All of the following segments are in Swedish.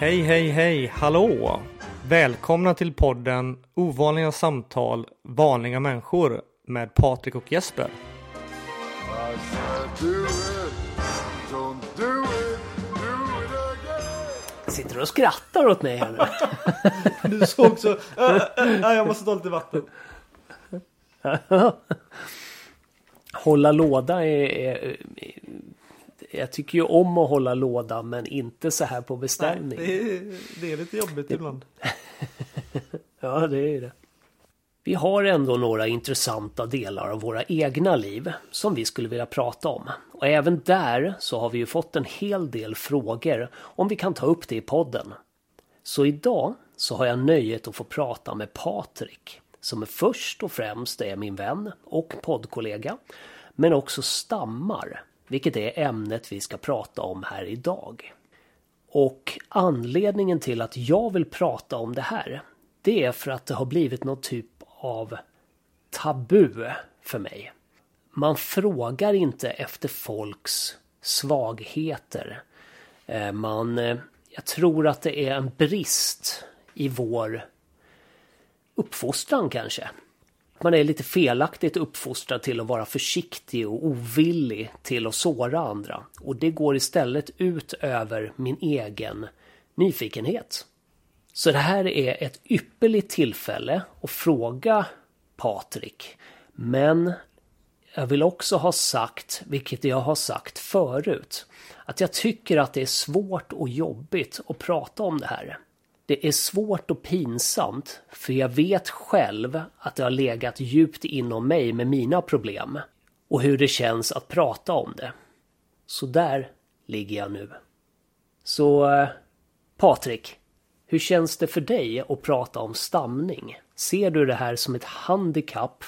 Hej, hej, hej, hallå! Välkomna till podden Ovanliga samtal, vanliga människor med Patrik och Jesper. Sitter du och skrattar åt mig här nu? Du såg så... Äh, jag måste ta lite vatten. Hålla låda är, är, Jag tycker ju om att hålla låda men inte så här på beställning. Det är, det är lite jobbigt ibland. Ja, det är det. Vi har ändå några intressanta delar av våra egna liv som vi skulle vilja prata om. Och även där så har vi ju fått en hel del frågor om vi kan ta upp det i podden. Så idag så har jag nöjet att få prata med Patrik som först och främst är min vän och poddkollega men också stammar, vilket är ämnet vi ska prata om här idag. Och anledningen till att jag vill prata om det här det är för att det har blivit någon typ av tabu för mig. Man frågar inte efter folks svagheter. Eh, man, eh, jag tror att det är en brist i vår uppfostran kanske. Man är lite felaktigt uppfostrad till att vara försiktig och ovillig till att såra andra. Och det går istället ut över min egen nyfikenhet. Så det här är ett ypperligt tillfälle att fråga Patrik. Men jag vill också ha sagt, vilket jag har sagt förut, att jag tycker att det är svårt och jobbigt att prata om det här. Det är svårt och pinsamt, för jag vet själv att det har legat djupt inom mig med mina problem och hur det känns att prata om det. Så där ligger jag nu. Så Patrik, hur känns det för dig att prata om stamning? Ser du det här som ett handikapp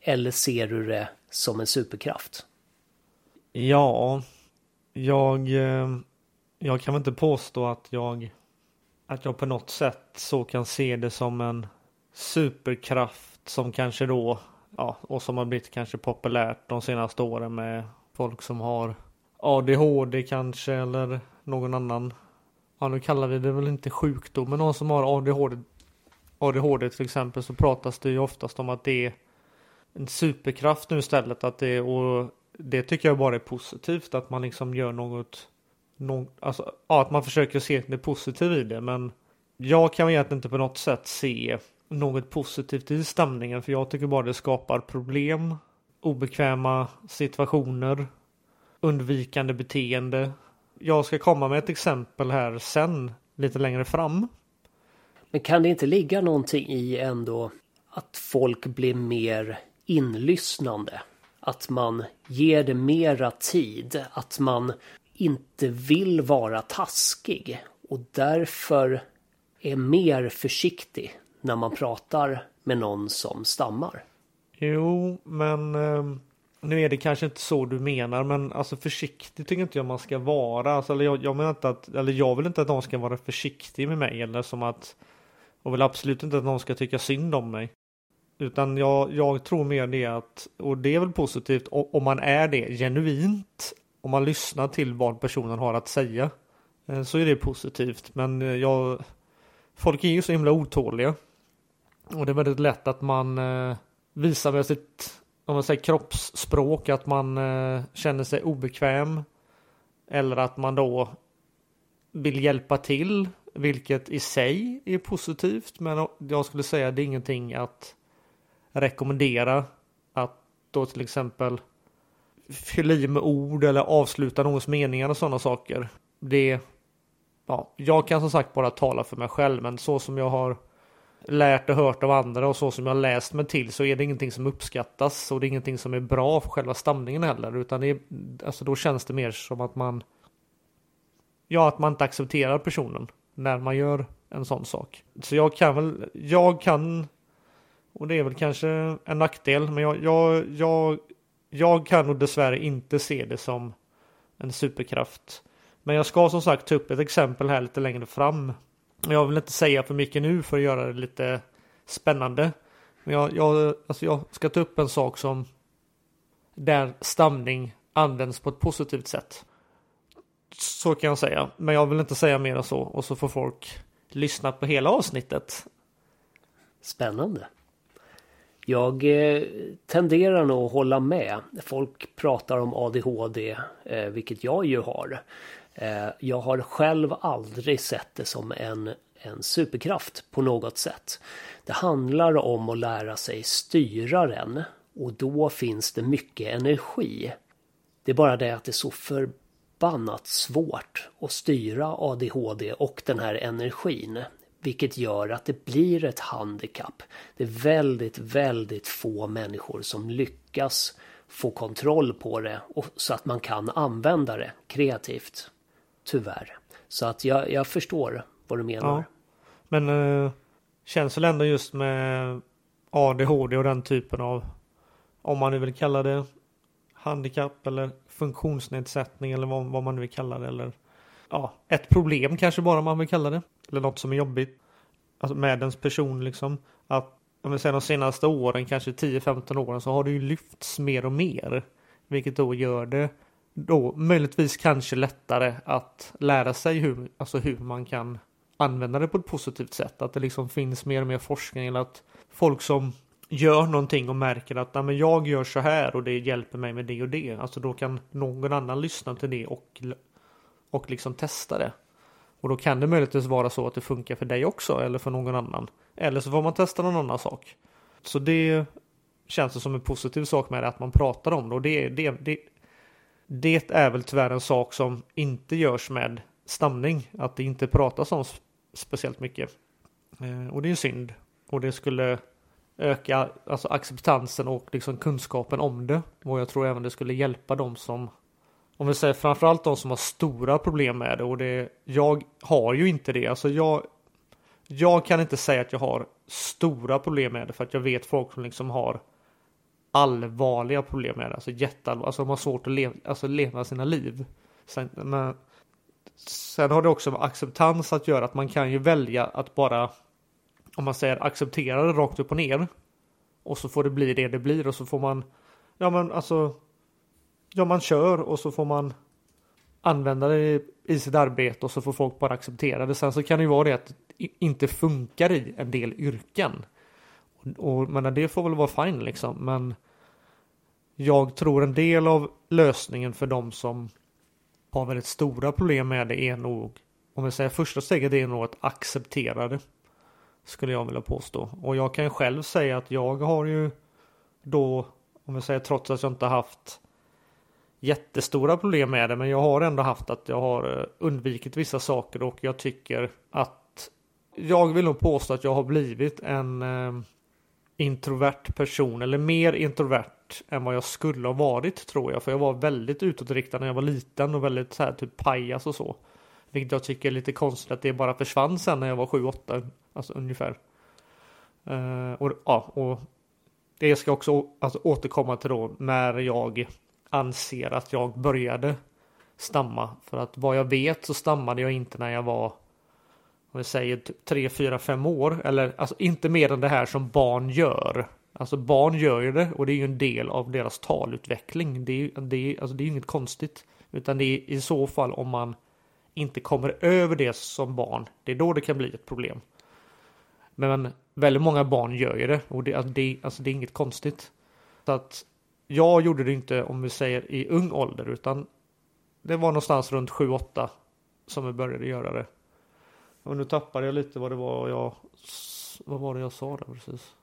eller ser du det som en superkraft? Ja, jag, eh, jag kan väl inte påstå att jag, att jag på något sätt så kan se det som en superkraft som kanske då, ja, och som har blivit kanske populärt de senaste åren med folk som har ADHD kanske eller någon annan, ja nu kallar vi det väl inte sjukdom, men någon som har ADHD, ADHD till exempel så pratas det ju oftast om att det är en superkraft nu istället. Att det, och det tycker jag bara är positivt att man liksom gör något. Någon, alltså, ja, att man försöker se det positiva i det. Men jag kan egentligen inte på något sätt se något positivt i stämningen. För jag tycker bara det skapar problem. Obekväma situationer. Undvikande beteende. Jag ska komma med ett exempel här sen. Lite längre fram. Men kan det inte ligga någonting i ändå att folk blir mer inlyssnande? Att man ger det mera tid, att man inte vill vara taskig och därför är mer försiktig när man pratar med någon som stammar. Jo, men eh, nu är det kanske inte så du menar, men alltså försiktig tycker inte jag man ska vara. Alltså, eller jag, jag menar inte att, eller jag vill inte att någon ska vara försiktig med mig eller som att, och vill absolut inte att någon ska tycka synd om mig. Utan jag, jag tror mer det att, och det är väl positivt om man är det genuint, om man lyssnar till vad personen har att säga. Eh, så är det positivt, men eh, jag, folk är ju så himla otåliga. Och det är väldigt lätt att man eh, visar med sitt om man säger kroppsspråk att man känner sig obekväm. Eller att man då vill hjälpa till, vilket i sig är positivt. Men jag skulle säga att det är ingenting att rekommendera att då till exempel fylla i med ord eller avsluta någons meningar och sådana saker. Det, ja, jag kan som sagt bara tala för mig själv, men så som jag har lärt och hört av andra och så som jag läst mig till så är det ingenting som uppskattas och det är ingenting som är bra för själva stamningen heller utan det är, alltså då känns det mer som att man ja att man inte accepterar personen när man gör en sån sak. Så jag kan väl, jag kan och det är väl kanske en nackdel men jag, jag, jag, jag kan nog dessvärre inte se det som en superkraft. Men jag ska som sagt ta upp ett exempel här lite längre fram jag vill inte säga för mycket nu för att göra det lite spännande. Men jag, jag, alltså jag ska ta upp en sak som där stamning används på ett positivt sätt. Så kan jag säga. Men jag vill inte säga mer än så. Och så får folk lyssna på hela avsnittet. Spännande. Jag eh, tenderar nog att hålla med. Folk pratar om ADHD, eh, vilket jag ju har. Eh, jag har själv aldrig sett det som en, en superkraft på något sätt. Det handlar om att lära sig styra den och då finns det mycket energi. Det är bara det att det är så förbannat svårt att styra ADHD och den här energin. Vilket gör att det blir ett handikapp. Det är väldigt, väldigt få människor som lyckas få kontroll på det och så att man kan använda det kreativt. Tyvärr. Så att jag, jag förstår vad du menar. Ja. Men eh, känns väl ändå just med ADHD och den typen av om man nu vill kalla det handikapp eller funktionsnedsättning eller vad, vad man nu vill kalla det. Eller ja, ett problem kanske bara man vill kalla det. Eller något som är jobbigt. Alltså med ens person liksom. Att om vi säger de senaste åren, kanske 10-15 åren, så har det ju lyfts mer och mer. Vilket då gör det då möjligtvis kanske lättare att lära sig hur, alltså hur man kan använda det på ett positivt sätt. Att det liksom finns mer och mer forskning eller att folk som gör någonting och märker att men jag gör så här och det hjälper mig med det och det. Alltså då kan någon annan lyssna till det och, och liksom testa det. Och då kan det möjligtvis vara så att det funkar för dig också eller för någon annan. Eller så får man testa någon annan sak. Så det känns det som en positiv sak med det att man pratar om det. Och det, det, det, det är väl tyvärr en sak som inte görs med stamning. Att det inte pratas om speciellt mycket. Eh, och det är ju synd. Och det skulle öka alltså acceptansen och liksom kunskapen om det. Och jag tror även det skulle hjälpa de som om vi säger framförallt de som har stora problem med det och det jag har ju inte det. Alltså jag jag kan inte säga att jag har stora problem med det för att jag vet folk som liksom har allvarliga problem med det. Alltså jätteallvarliga, alltså de har svårt att leva, alltså leva sina liv. Sen, men, sen har det också med acceptans att göra att man kan ju välja att bara om man säger acceptera det rakt upp och ner. Och så får det bli det det blir och så får man Ja men alltså Ja man kör och så får man Använda det i sitt arbete och så får folk bara acceptera det. Sen så kan det ju vara det att det inte funkar i en del yrken. Och, och men det får väl vara fine liksom. Men jag tror en del av lösningen för de som har väldigt stora problem med det är nog om vi säger första steget är nog att acceptera det. Skulle jag vilja påstå. Och jag kan själv säga att jag har ju då, om vi säger trots att jag inte haft jättestora problem med det, men jag har ändå haft att jag har eh, undvikit vissa saker och jag tycker att jag vill nog påstå att jag har blivit en eh, introvert person eller mer introvert än vad jag skulle ha varit tror jag. För jag var väldigt utåtriktad när jag var liten och väldigt så här typ pajas och så. Vilket jag tycker är lite konstigt att det bara försvann sen när jag var 7-8. Alltså ungefär. Uh, och, ja, och det ska jag också alltså, återkomma till då när jag anser att jag började stamma. För att vad jag vet så stammade jag inte när jag var om vi säger 3, 4, 5 år. Eller alltså inte mer än det här som barn gör. Alltså barn gör ju det och det är ju en del av deras talutveckling. Det är ju det är, alltså det är inget konstigt. Utan det är i så fall om man inte kommer över det som barn. Det är då det kan bli ett problem. Men väldigt många barn gör ju det och det, alltså det, alltså det är inget konstigt. Så att jag gjorde det inte om vi säger i ung ålder utan det var någonstans runt 7-8 som vi började göra det. Och nu tappade jag lite vad det var jag vad var det jag sa där precis?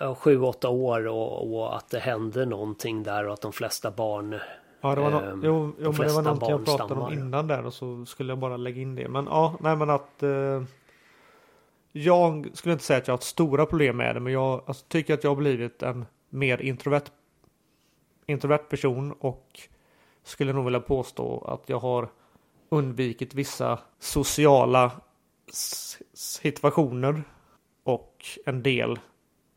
Ja, sju, åtta år och, och, att det hände någonting där och att de flesta barn Ja, det var, no eh, jo, jo, men det var någonting jag pratade stammar. om innan där och så skulle jag bara lägga in det. Men ja, nej men att eh, jag skulle inte säga att jag har ett stora problem med det, men jag alltså, tycker att jag har blivit en mer introvert, introvert person och skulle nog vilja påstå att jag har undvikit vissa sociala situationer och en del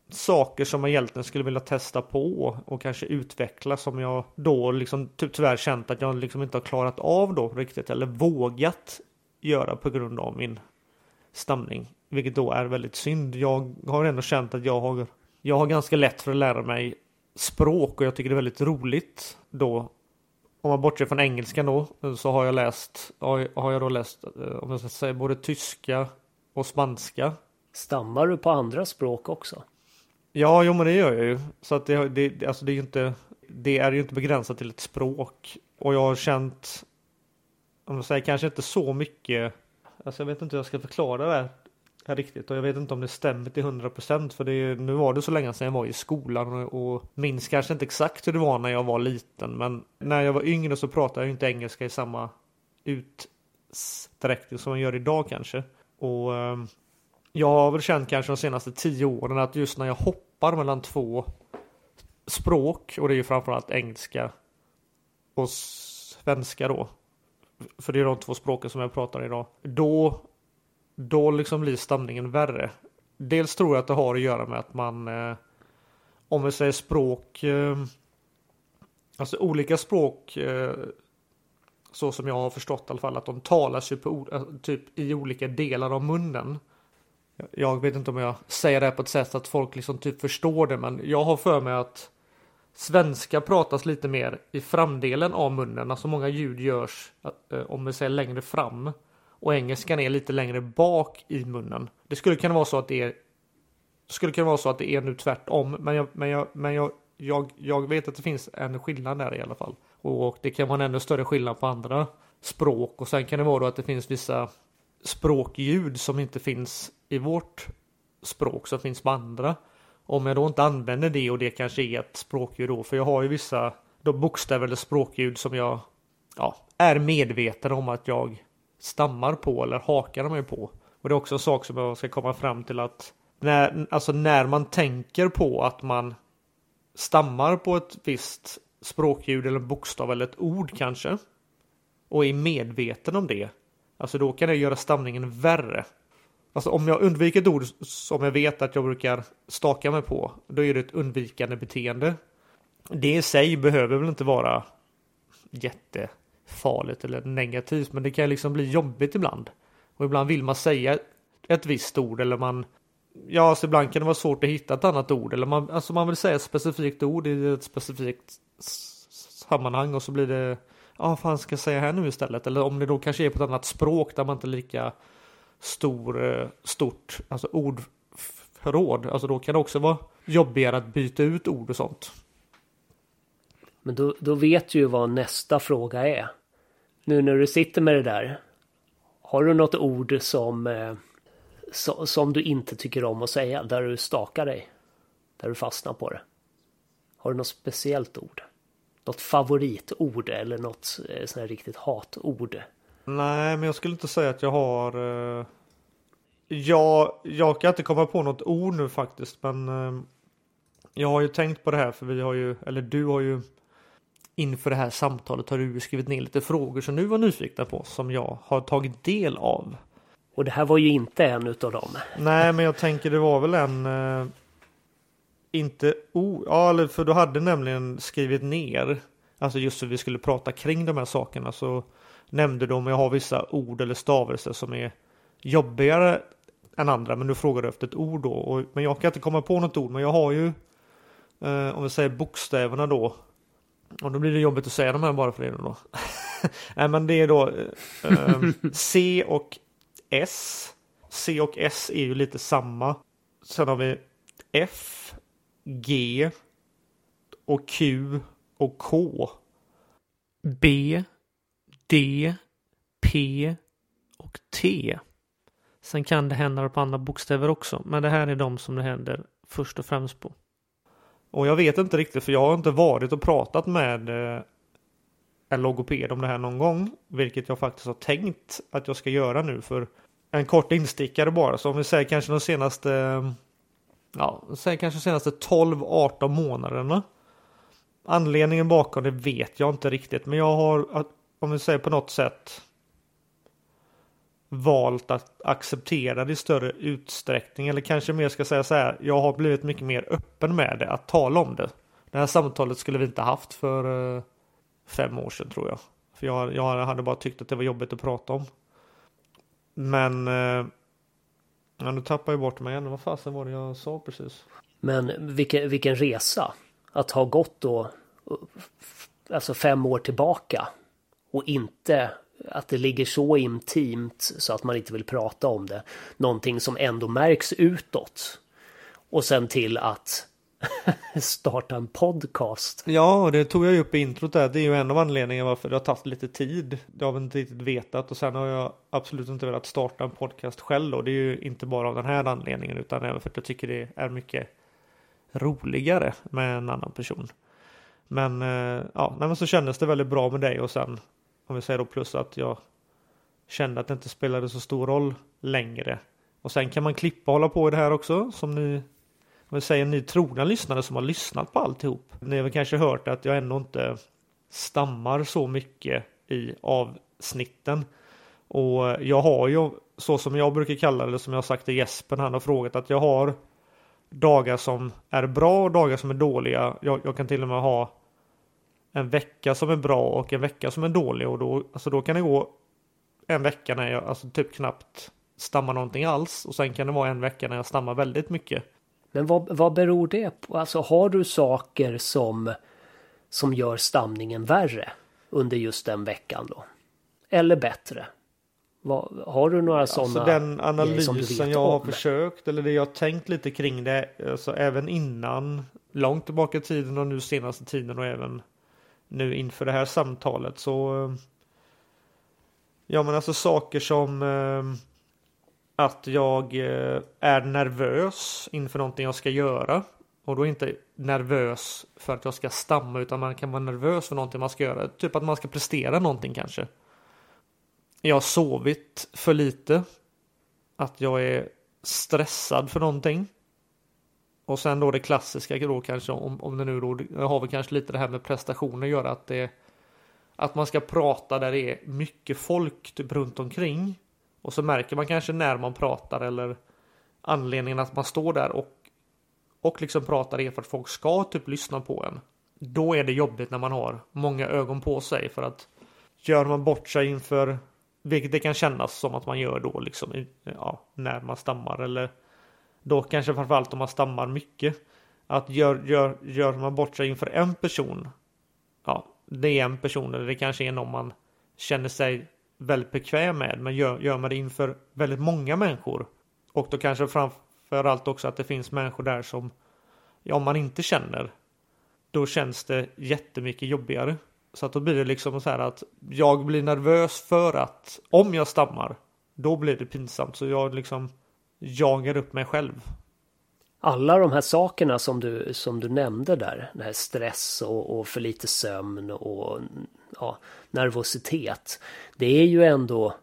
saker som jag egentligen skulle vilja testa på och kanske utveckla som jag då liksom tyvärr känt att jag liksom inte har klarat av då riktigt eller vågat göra på grund av min stamning. Vilket då är väldigt synd. Jag har ändå känt att jag har jag har ganska lätt för att lära mig språk och jag tycker det är väldigt roligt då om man bortser från engelskan då så har jag läst, har jag då läst, eh, om jag ska säga både tyska och spanska. Stammar du på andra språk också? Ja, jo men det gör jag ju. Så att det, det, alltså det är ju inte, det är ju inte begränsat till ett språk. Och jag har känt, om jag säger kanske inte så mycket, alltså jag vet inte hur jag ska förklara det här riktigt. Och jag vet inte om det stämmer till 100% för det är, nu var det så länge sedan jag var i skolan och, och minns kanske inte exakt hur det var när jag var liten. Men när jag var yngre så pratade jag inte engelska i samma utsträckning som jag gör idag kanske. Och ehm, jag har väl känt kanske de senaste tio åren att just när jag hoppar mellan två språk och det är ju framförallt engelska och svenska då. För det är de två språken som jag pratar idag. Då, då liksom blir stamningen värre. Dels tror jag att det har att göra med att man, eh, om vi säger språk, eh, alltså olika språk, eh, så som jag har förstått i alla fall, att de talas ju på, eh, typ i olika delar av munnen. Jag vet inte om jag säger det här på ett sätt att folk liksom typ förstår det, men jag har för mig att svenska pratas lite mer i framdelen av munnen, alltså många ljud görs eh, om vi säger längre fram och engelskan är lite längre bak i munnen. Det skulle kunna vara så att det är skulle kunna vara så att det är nu tvärtom, men jag, men jag, men jag, jag, jag vet att det finns en skillnad där i alla fall. Och det kan vara en ännu större skillnad på andra språk och sen kan det vara då att det finns vissa språkljud som inte finns i vårt språk som finns på andra. Om jag då inte använder det och det kanske är ett språkljud då, för jag har ju vissa då bokstäver eller språkljud som jag ja, är medveten om att jag stammar på eller hakar mig på. Och det är också en sak som jag ska komma fram till att när, alltså när man tänker på att man stammar på ett visst språkljud eller bokstav eller ett ord kanske och är medveten om det, alltså då kan det göra stamningen värre. Alltså om jag undviker ett ord som jag vet att jag brukar staka mig på, då är det ett undvikande beteende. Det i sig behöver väl inte vara jätte farligt eller negativt, men det kan liksom bli jobbigt ibland. Och ibland vill man säga ett visst ord eller man Ja, alltså ibland kan det vara svårt att hitta ett annat ord eller man, alltså man vill säga ett specifikt ord i ett specifikt sammanhang och så blir det Ja, vad fan ska jag säga här nu istället? Eller om det då kanske är på ett annat språk där man inte är lika stor, eh, stort alltså ordförråd. Alltså då kan det också vara jobbigare att byta ut ord och sånt. Men då, då vet du ju vad nästa fråga är. Nu när du sitter med det där. Har du något ord som, eh, so, som du inte tycker om att säga? Där du stakar dig? Där du fastnar på det? Har du något speciellt ord? Något favoritord eller något eh, sånt här riktigt hatord? Nej, men jag skulle inte säga att jag har... Eh... Jag, jag kan inte komma på något ord nu faktiskt, men eh, jag har ju tänkt på det här för vi har ju, eller du har ju inför det här samtalet har du skrivit ner lite frågor som du var nyfikna på som jag har tagit del av. Och det här var ju inte en utav dem. Nej, men jag tänker det var väl en... Eh, inte o... Ja, för du hade nämligen skrivit ner. Alltså just så vi skulle prata kring de här sakerna så nämnde du om jag har vissa ord eller stavelser som är jobbigare än andra. Men du frågade efter ett ord då. Och, men jag kan inte komma på något ord. Men jag har ju, eh, om vi säger bokstäverna då. Och då blir det jobbigt att säga de här bara för det då. Nej, men det är då eh, eh, C och S. C och S är ju lite samma. Sen har vi F, G och Q och K. B, D, P och T. Sen kan det hända på andra bokstäver också, men det här är de som det händer först och främst på. Och jag vet inte riktigt, för jag har inte varit och pratat med eh, en logoped om det här någon gång, vilket jag faktiskt har tänkt att jag ska göra nu för en kort instickare bara. Så om vi säger kanske de senaste, ja, säger kanske de senaste 12-18 månaderna. Anledningen bakom det vet jag inte riktigt, men jag har, om vi säger på något sätt, valt att acceptera det i större utsträckning. Eller kanske mer ska säga så här, jag har blivit mycket mer öppen med det, att tala om det. Det här samtalet skulle vi inte haft för eh, fem år sedan tror jag. För jag, jag hade bara tyckt att det var jobbigt att prata om. Men... Eh, ja, nu tappar jag bort mig igen. Vad fasen var det jag sa precis? Men vilken, vilken resa. Att ha gått då eh, alltså fem år tillbaka. Och inte att det ligger så intimt så att man inte vill prata om det. Någonting som ändå märks utåt. Och sen till att starta en podcast. Ja, det tog jag ju upp i introt där. Det är ju en av anledningarna varför det har tagit lite tid. Det har vi inte riktigt vetat och sen har jag absolut inte velat starta en podcast själv och det är ju inte bara av den här anledningen utan även för att jag tycker det är mycket roligare med en annan person. Men eh, ja, nej, men så kändes det väldigt bra med dig och sen om vi säger då plus att jag kände att det inte spelade så stor roll längre. Och sen kan man klippa och hålla på i det här också som ni om vi säger ni trogna lyssnare som har lyssnat på alltihop. Ni har väl kanske hört att jag ändå inte stammar så mycket i avsnitten. Och jag har ju så som jag brukar kalla det, som jag har sagt till Jesper, han har frågat att jag har dagar som är bra och dagar som är dåliga. Jag, jag, kan till och med ha en vecka som är bra och en vecka som är dålig och då, alltså då kan det gå en vecka när jag alltså typ knappt stammar någonting alls och sen kan det vara en vecka när jag stammar väldigt mycket. Men vad, vad beror det på? Alltså har du saker som, som gör stamningen värre under just den veckan då? Eller bättre? Vad, har du några sådana? Alltså den analysen jag har försökt eller det jag har tänkt lite kring det. Alltså även innan, långt tillbaka i tiden och nu senaste tiden och även nu inför det här samtalet så. Ja men alltså saker som eh, att jag eh, är nervös inför någonting jag ska göra. Och då inte nervös för att jag ska stamma utan man kan vara nervös för någonting man ska göra. Typ att man ska prestera någonting kanske. Jag har sovit för lite. Att jag är stressad för någonting. Och sen då det klassiska då kanske om, om det nu då har vi kanske lite det här med prestationer att göra att det att man ska prata där det är mycket folk typ runt omkring och så märker man kanske när man pratar eller anledningen att man står där och, och liksom pratar är för att folk ska typ lyssna på en. Då är det jobbigt när man har många ögon på sig för att gör man bort sig inför vilket det kan kännas som att man gör då liksom ja, när man stammar eller då kanske framförallt om man stammar mycket. Att gör, gör, gör man bort sig inför en person. Ja, det är en person eller det kanske är någon man känner sig väldigt bekväm med. Men gör, gör man det inför väldigt många människor och då kanske framförallt också att det finns människor där som ja, man inte känner. Då känns det jättemycket jobbigare. Så att då blir det liksom så här att jag blir nervös för att om jag stammar då blir det pinsamt. Så jag liksom jagar upp mig själv. Alla de här sakerna som du, som du nämnde där, det här stress och, och för lite sömn och ja, nervositet. Det är ju ändå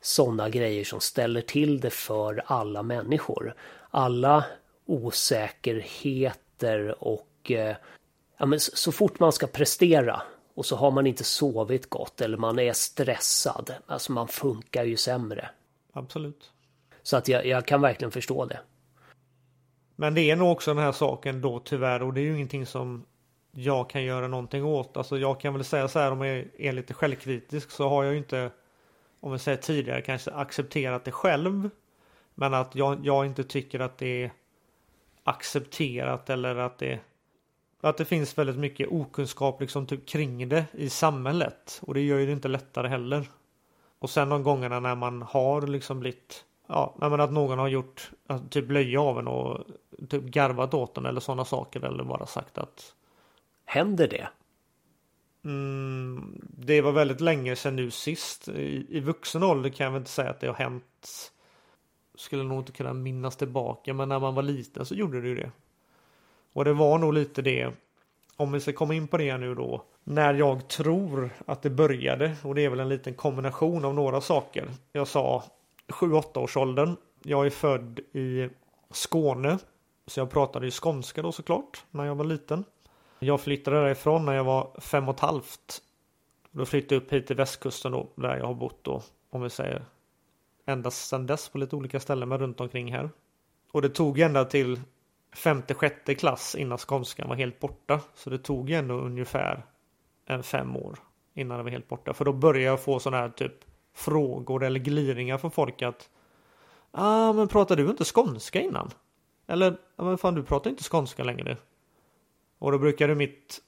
sådana grejer som ställer till det för alla människor. Alla osäkerheter och eh, ja, men så fort man ska prestera och så har man inte sovit gott eller man är stressad. Alltså man funkar ju sämre. Absolut. Så att jag, jag kan verkligen förstå det. Men det är nog också den här saken då tyvärr och det är ju ingenting som jag kan göra någonting åt. Alltså jag kan väl säga så här om jag är lite självkritisk så har jag ju inte om vi säger tidigare kanske accepterat det själv. Men att jag, jag inte tycker att det är accepterat eller att det att det finns väldigt mycket okunskap liksom typ kring det i samhället och det gör ju det inte lättare heller. Och sen de gångerna när man har liksom blivit ja, men att någon har gjort alltså, typ löje av en och typ garvat åt en eller sådana saker eller bara sagt att Händer det? Mm, det var väldigt länge sedan nu sist. I, I vuxen ålder kan jag väl inte säga att det har hänt. Skulle nog inte kunna minnas tillbaka men när man var liten så gjorde det ju det. Och det var nog lite det. Om vi ska komma in på det nu då. När jag tror att det började och det är väl en liten kombination av några saker. Jag sa 7-8 års åldern. Jag är född i Skåne. Så jag pratade ju skånska då såklart när jag var liten. Jag flyttade därifrån när jag var fem och ett halvt. Då flyttade jag upp hit till västkusten då, där jag har bott då, om vi säger ända sedan dess på lite olika ställen men runt omkring här. Och det tog ända till femte, sjätte klass innan skånskan var helt borta. Så det tog ändå ungefär en fem år innan det var helt borta. För då började jag få sådana här typ frågor eller gliringar från folk att ah, men pratar du inte skånska innan? Eller, ja, men fan du pratar inte skånska längre. Och då brukade mitt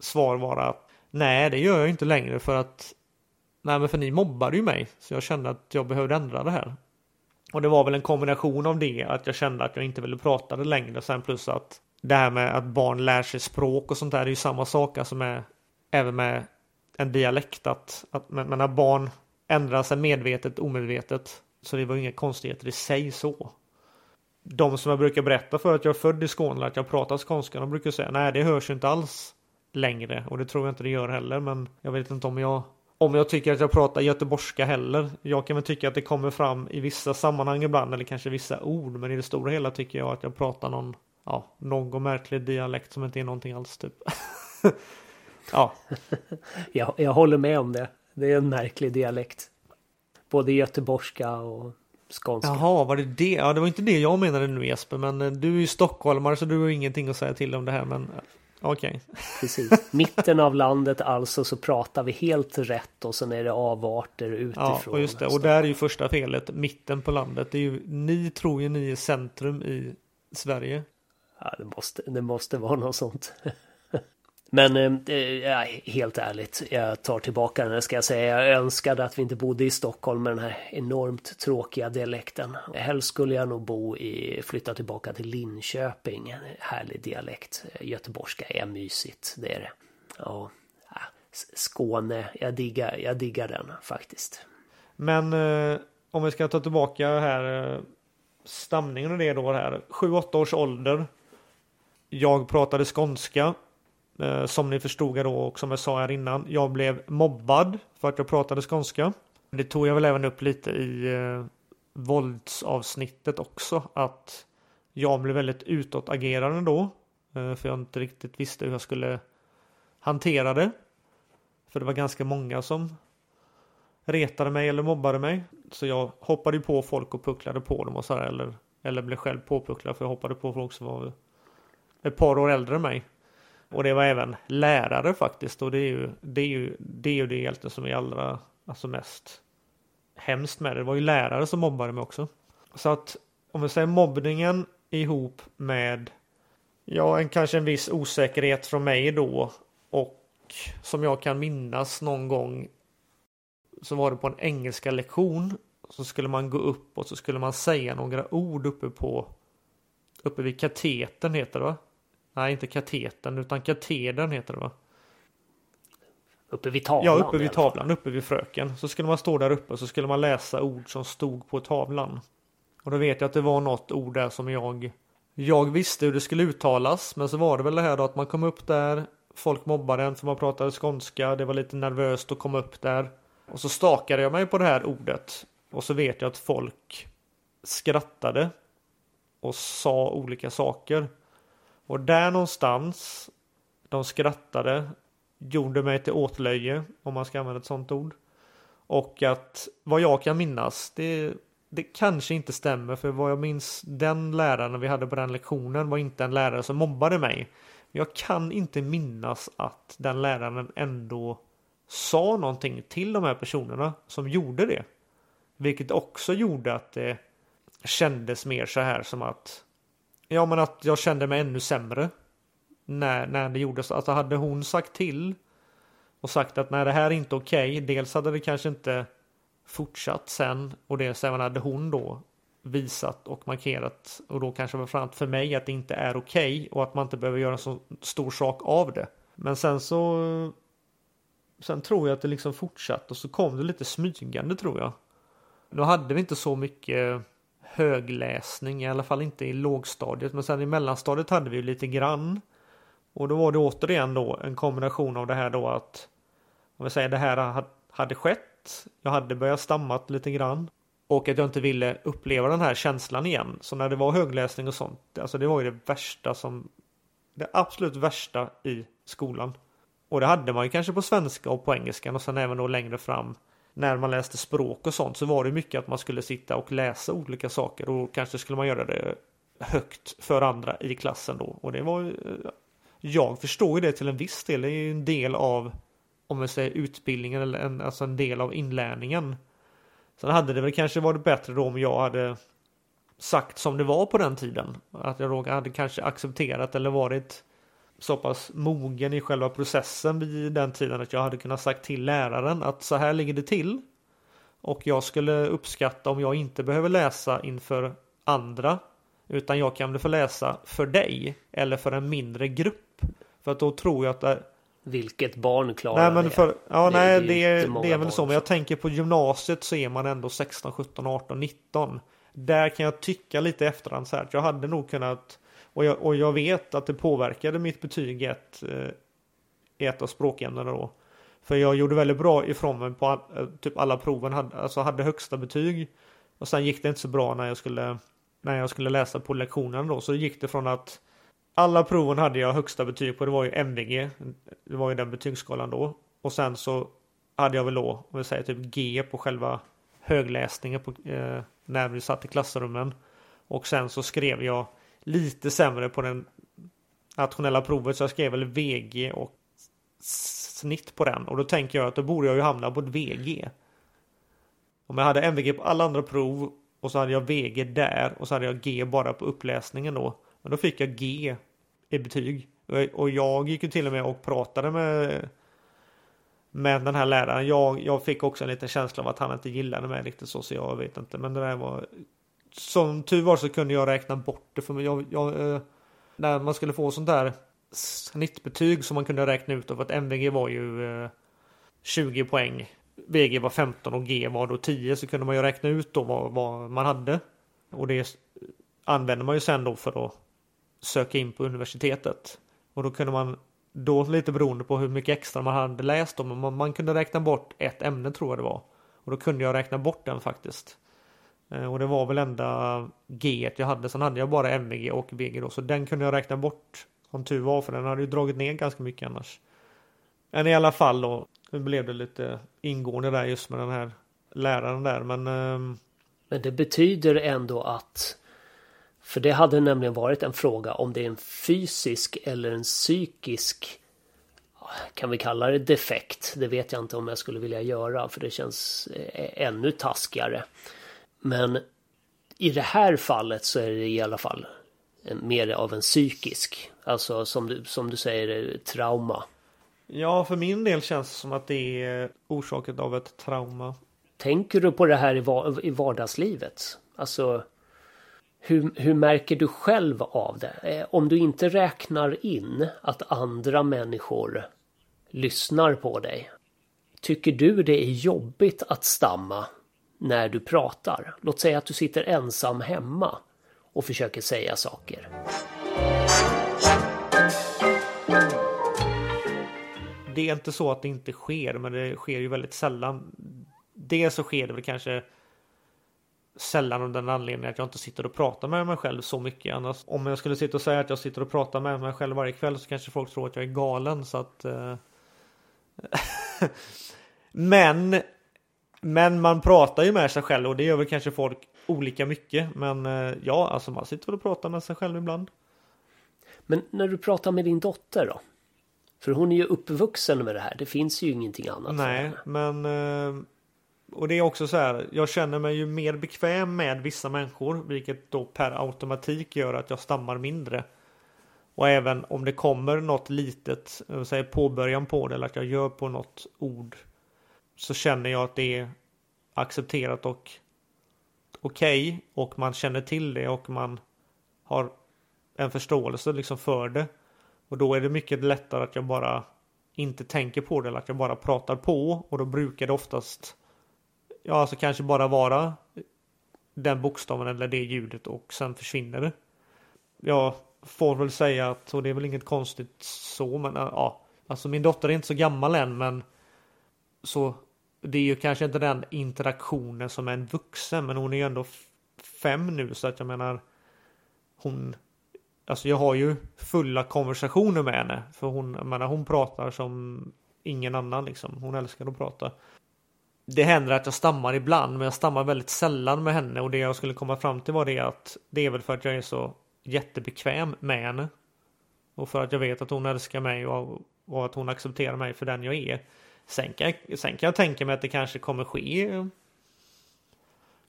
svar vara att Nej, det gör jag inte längre för att Nej, men för ni mobbade ju mig så jag kände att jag behövde ändra det här. Och det var väl en kombination av det att jag kände att jag inte ville prata det längre sen plus att det här med att barn lär sig språk och sånt där är ju samma sak alltså med även med en dialekt att, att men, men när barn ändrar sig medvetet omedvetet så det var inga konstigheter i sig så. De som jag brukar berätta för att jag är född i Skåne att jag pratar skånska de brukar säga nej det hörs inte alls längre och det tror jag inte det gör heller men jag vet inte om jag om jag tycker att jag pratar göteborgska heller. Jag kan väl tycka att det kommer fram i vissa sammanhang ibland eller kanske vissa ord men i det stora hela tycker jag att jag pratar någon ja, någon märklig dialekt som inte är någonting alls typ. ja. jag, jag håller med om det. Det är en märklig dialekt. Både göteborgska och skånska. Jaha, var det det? Ja, det var inte det jag menade nu Jesper, men eh, du är ju stockholmare så du har ingenting att säga till om det här, men eh, okej. Okay. Precis. Mitten av landet alltså så pratar vi helt rätt och sen är det avarter utifrån. Ja, och just det. Och där är ju första felet, mitten på landet. Det är ju, ni tror ju ni är centrum i Sverige. Ja, det måste, det måste vara något sånt. Men eh, helt ärligt, jag tar tillbaka den ska jag säga. Jag önskade att vi inte bodde i Stockholm med den här enormt tråkiga dialekten. Helst skulle jag nog bo i, flytta tillbaka till Linköping. Härlig dialekt. Göteborgska är mysigt, det är det. Ja, Skåne, jag diggar, jag diggar den faktiskt. Men eh, om vi ska ta tillbaka här eh, stamningen och det då här. 7-8 års ålder. Jag pratade skånska. Eh, som ni förstod då och som jag sa här innan. Jag blev mobbad för att jag pratade skånska. Det tog jag väl även upp lite i eh, våldsavsnittet också. Att jag blev väldigt utåtagerande då. Eh, för jag inte riktigt visste hur jag skulle hantera det. För det var ganska många som retade mig eller mobbade mig. Så jag hoppade ju på folk och pucklade på dem och så här, eller, eller blev själv påpucklad för jag hoppade på folk som var ett par år äldre än mig. Och det var även lärare faktiskt. Och det är ju det, är ju, det, är ju det egentligen som är allra alltså mest hemskt med det. Det var ju lärare som mobbade mig också. Så att om vi säger mobbningen ihop med ja, en, kanske en viss osäkerhet från mig då och som jag kan minnas någon gång så var det på en engelska lektion så skulle man gå upp och så skulle man säga några ord uppe på uppe vid katetern heter det va? Nej, inte katetern utan katedern heter det va? Uppe vid tavlan? Ja, uppe vid tavlan, uppe vid fröken. Så skulle man stå där uppe så skulle man läsa ord som stod på tavlan. Och då vet jag att det var något ord där som jag jag visste hur det skulle uttalas, men så var det väl det här då att man kom upp där, folk mobbade en för man pratade skånska, det var lite nervöst att komma upp där. Och så stakade jag mig på det här ordet och så vet jag att folk skrattade och sa olika saker. Och där någonstans, de skrattade, gjorde mig till åtlöje, om man ska använda ett sånt ord. Och att vad jag kan minnas, det, det kanske inte stämmer, för vad jag minns, den läraren vi hade på den lektionen var inte en lärare som mobbade mig. Jag kan inte minnas att den läraren ändå sa någonting till de här personerna som gjorde det. Vilket också gjorde att det kändes mer så här som att Ja men att jag kände mig ännu sämre. När, när det gjordes. Alltså hade hon sagt till. Och sagt att nej det här är inte okej. Okay. Dels hade det kanske inte fortsatt sen. Och dels även hade hon då visat och markerat. Och då kanske framförallt för mig att det inte är okej. Okay, och att man inte behöver göra en så stor sak av det. Men sen så. Sen tror jag att det liksom fortsatte och så kom det lite smygande tror jag. Då hade vi inte så mycket högläsning, i alla fall inte i lågstadiet. Men sen i mellanstadiet hade vi ju lite grann. Och då var det återigen då en kombination av det här då att om vi säger det här hade skett. Jag hade börjat stammat lite grann. Och att jag inte ville uppleva den här känslan igen. Så när det var högläsning och sånt. Alltså det var ju det värsta som. Det absolut värsta i skolan. Och det hade man ju kanske på svenska och på engelska och sen även då längre fram när man läste språk och sånt så var det mycket att man skulle sitta och läsa olika saker och kanske skulle man göra det högt för andra i klassen då. Och det var eh, Jag förstår ju det till en viss del. Det är ju en del av om man säger utbildningen eller en, alltså en del av inlärningen. Sen hade det väl kanske varit bättre då om jag hade sagt som det var på den tiden. Att jag då hade kanske accepterat eller varit så pass mogen i själva processen vid den tiden att jag hade kunnat sagt till läraren att så här ligger det till. Och jag skulle uppskatta om jag inte behöver läsa inför andra utan jag kan få läsa för dig eller för en mindre grupp. För att då tror jag att det, Vilket barn klarar Nej men det? för, ja Det- nej det är det, är, det är väl så. Men jag tänker på gymnasiet så är man ändå 16, 17, 18, 19. Där kan jag tycka lite efterhand så här att jag hade nog kunnat och jag, och jag vet att det påverkade mitt betyg i ett, eh, i ett av språkämnena då. För jag gjorde väldigt bra ifrån mig på all, eh, typ alla proven, hade, alltså hade högsta betyg. Och sen gick det inte så bra när jag skulle, när jag skulle läsa på lektionen då. Så gick det från att alla proven hade jag högsta betyg på. Det var ju MVG. Det var ju den betygsskalan då. Och sen så hade jag väl då, om vi säger typ G på själva högläsningen på, eh, när vi satt i klassrummen. Och sen så skrev jag lite sämre på den nationella provet. Så jag skrev väl VG och snitt på den. Och då tänker jag att då borde jag ju hamna på ett VG. Om jag hade MVG på alla andra prov och så hade jag VG där och så hade jag G bara på uppläsningen då. Men då fick jag G i betyg. Och jag- gick ju till och med och pratade med men den här läraren. Jag, jag fick också en liten känsla av att han inte gillade mig riktigt så, så jag vet inte. Men det där var... Som tur var så kunde jag räkna bort det för mig. Jag, jag, eh, när man skulle få sånt där snittbetyg som man kunde räkna ut. För att MVG var ju eh, 20 poäng. VG var 15 och G var då 10. Så kunde man ju räkna ut då vad, vad man hade. Och det använde man ju sen då för att söka in på universitetet. Och då kunde man då lite beroende på hur mycket extra man hade läst om. man, man kunde räkna bort ett ämne tror jag det var. Och då kunde jag räkna bort den faktiskt. Eh, och det var väl enda G jag hade. Sen hade jag bara MVG och BG då. Så den kunde jag räkna bort. Som tur var för den hade ju dragit ner ganska mycket annars. Men i alla fall då. Nu blev det lite ingående där just med den här läraren där. Men ehm, Men det betyder ändå att för det hade nämligen varit en fråga om det är en fysisk eller en psykisk kan vi kalla det defekt? Det vet jag inte om jag skulle vilja göra för det känns eh, ännu taskigare. Men i det här fallet så är det i alla fall mer av en psykisk. Alltså som du, som du säger, eh, trauma. ja, för min del känns det som att det är orsakat av ett trauma. Tänker du på det här i, va- i vardagslivet? Alltså hur, hur märker du själv av det? Eh, Om du inte räknar in att andra människor lyssnar på dig. Tycker du det är jobbigt att stamma när du pratar? Låt säga att du sitter ensam hemma och försöker säga saker. Det är inte så att det inte sker, men det sker ju väldigt sällan. Det så sker det väl kanske sällan av den anledningen att jag inte sitter och pratar med mig själv så mycket. Annars, om jag skulle sitta och säga att jag sitter och pratar med mig själv varje kväll så kanske folk tror att jag är galen. Så att, eh... men, men man pratar ju med sig själv och det gör väl kanske folk olika mycket. Men eh, ja, alltså man sitter och pratar med sig själv ibland. Men när du pratar med din dotter då? För hon är ju uppvuxen med det här. Det finns ju ingenting annat. Nej, men eh, och det är också så här. Jag känner mig ju mer bekväm med vissa människor, vilket då per automatik gör att jag stammar mindre. Och även om det kommer något litet, vill säga påbörjan på det eller att jag gör på något ord. Så känner jag att det är accepterat och okej och man känner till det och man har en förståelse liksom för det. Och då är det mycket lättare att jag bara inte tänker på det eller att jag bara pratar på och då brukar det oftast ja alltså kanske bara vara den bokstaven eller det ljudet och sen försvinner det. Jag får väl säga att, och det är väl inget konstigt så men ja, alltså min dotter är inte så gammal än men så det är ju kanske inte den interaktionen som är en vuxen men hon är ju ändå fem nu så att jag menar hon Alltså jag har ju fulla konversationer med henne. För hon, jag menar, hon pratar som ingen annan liksom. Hon älskar att prata. Det händer att jag stammar ibland, men jag stammar väldigt sällan med henne. Och det jag skulle komma fram till var det att det är väl för att jag är så jättebekväm med henne. Och för att jag vet att hon älskar mig och, och att hon accepterar mig för den jag är. Sen kan, jag, sen kan jag tänka mig att det kanske kommer ske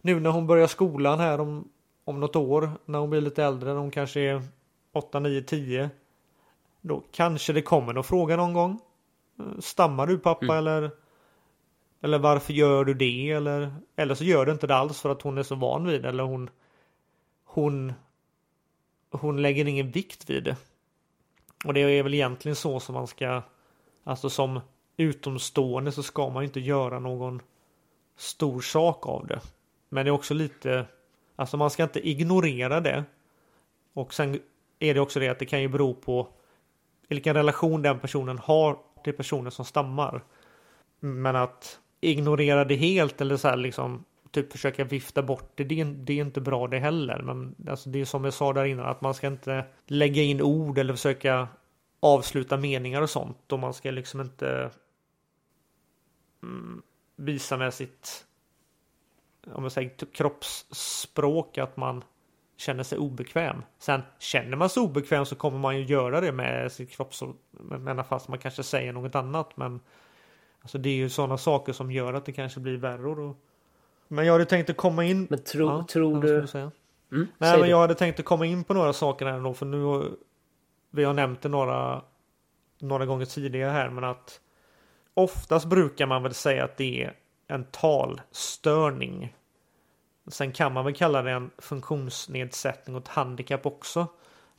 nu när hon börjar skolan här om, om något år, när hon blir lite äldre, när hon kanske är 8, 9, 10. Då kanske det kommer någon fråga någon gång. Stammar du pappa eller? Eller varför gör du det? Eller, eller så gör du inte det alls för att hon är så van vid det. Eller hon, hon, hon lägger ingen vikt vid det. Och det är väl egentligen så som man ska, alltså som utomstående så ska man inte göra någon stor sak av det. Men det är också lite, alltså man ska inte ignorera det. Och sen är det också det att det kan ju bero på vilken relation den personen har till personen som stammar. Men att ignorera det helt eller så här liksom typ försöka vifta bort det, det är, det är inte bra det heller. Men alltså det är som jag sa där innan att man ska inte lägga in ord eller försöka avsluta meningar och sånt. Och man ska liksom inte mm, visa med sitt om jag säger kroppsspråk att man känner sig obekväm. Sen känner man sig obekväm så kommer man ju göra det med sitt kroppsspråk. Men fast man kanske säger något annat. Men alltså det är ju sådana saker som gör att det kanske blir värre. Och... Men jag hade tänkt att komma in. Men tro, Ja, tror du... du säga? Mm, Nej, men det. jag hade tänkt att komma in på några saker här då, för nu vi har nämnt det några, några gånger tidigare här, men att oftast brukar man väl säga att det är en talstörning. Sen kan man väl kalla det en funktionsnedsättning och ett handikapp också.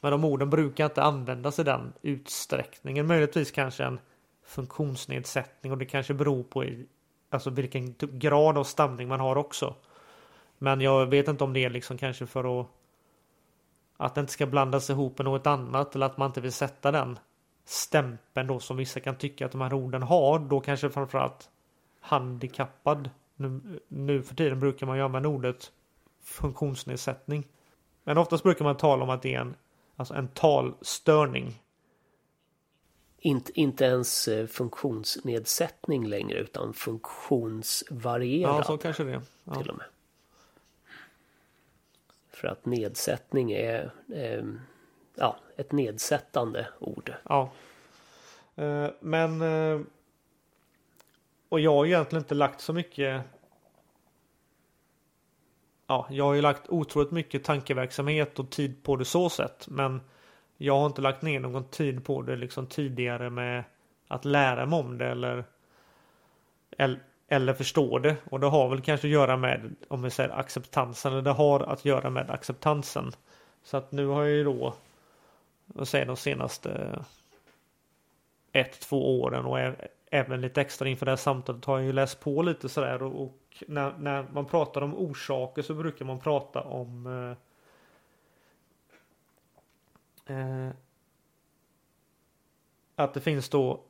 Men de orden brukar inte användas i den utsträckningen. Möjligtvis kanske en funktionsnedsättning och det kanske beror på i, alltså vilken typ grad av stamning man har också. Men jag vet inte om det är liksom kanske för att att det inte ska blandas ihop med något annat eller att man inte vill sätta den stämpeln då som vissa kan tycka att de här orden har. Då kanske framförallt handikappad. Nu, nu för tiden brukar man ju använda ordet funktionsnedsättning. Men oftast brukar man tala om att det är en, alltså en talstörning. Inte, inte ens eh, funktionsnedsättning längre utan funktionsvarierad Ja, så kanske det är. Ja. till och med. För att nedsättning är eh, ja, ett nedsättande ord. Ja. Eh, Men eh, och jag har egentligen inte lagt så mycket Ja, jag har ju lagt otroligt mycket tankeverksamhet och tid på det så sätt. Men jag har inte lagt ner någon tid på det liksom tidigare med att lära mig om det eller eller eller förstår det. Och det har väl kanske att göra med om vi säger acceptansen. Eller det har att göra med acceptansen. Så att nu har jag ju då vad säger de senaste ett, två åren och även lite extra inför det här samtalet har jag ju läst på lite sådär och, och när, när man pratar om orsaker så brukar man prata om eh, eh, att det finns då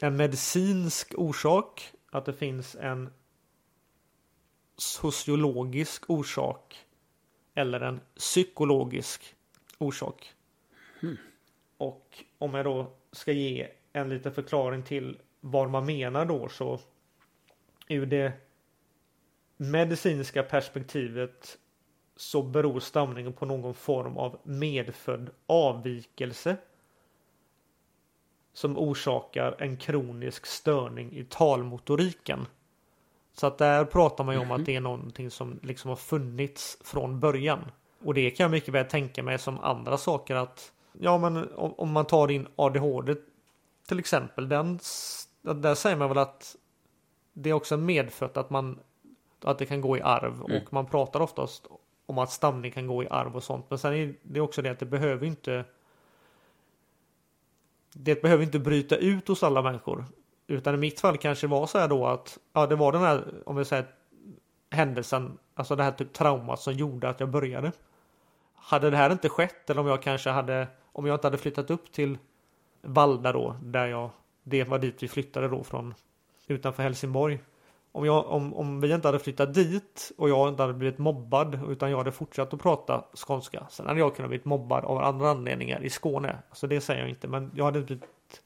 en medicinsk orsak, att det finns en sociologisk orsak eller en psykologisk orsak. Och om jag då ska ge en liten förklaring till vad man menar då så ur det medicinska perspektivet så beror stamningen på någon form av medfödd avvikelse som orsakar en kronisk störning i talmotoriken. Så att där pratar man ju om att det är någonting som liksom har funnits från början. Och det kan jag mycket väl tänka mig som andra saker att ja men om, man tar din ADHD till exempel. Den, där säger man väl att det är också medfött att man att det kan gå i arv och man pratar oftast om att stamning kan gå i arv och sånt. Men sen är det också det att det behöver inte det behöver inte bryta ut hos alla människor. Utan i mitt fall kanske det var så här då att ja, det var den här, om vi säger händelsen, alltså det här typ traumat som gjorde att jag började. Hade det här inte skett eller om jag kanske hade, om jag inte hade flyttat upp till Valda då, där jag, det var dit vi flyttade då från utanför Helsingborg. Om, jag, om, om vi inte hade flyttat dit och jag inte hade blivit mobbad utan jag hade fortsatt att prata skånska. Sen hade jag kunnat blivit mobbad av andra anledningar i Skåne. Så det säger jag inte men jag hade inte blivit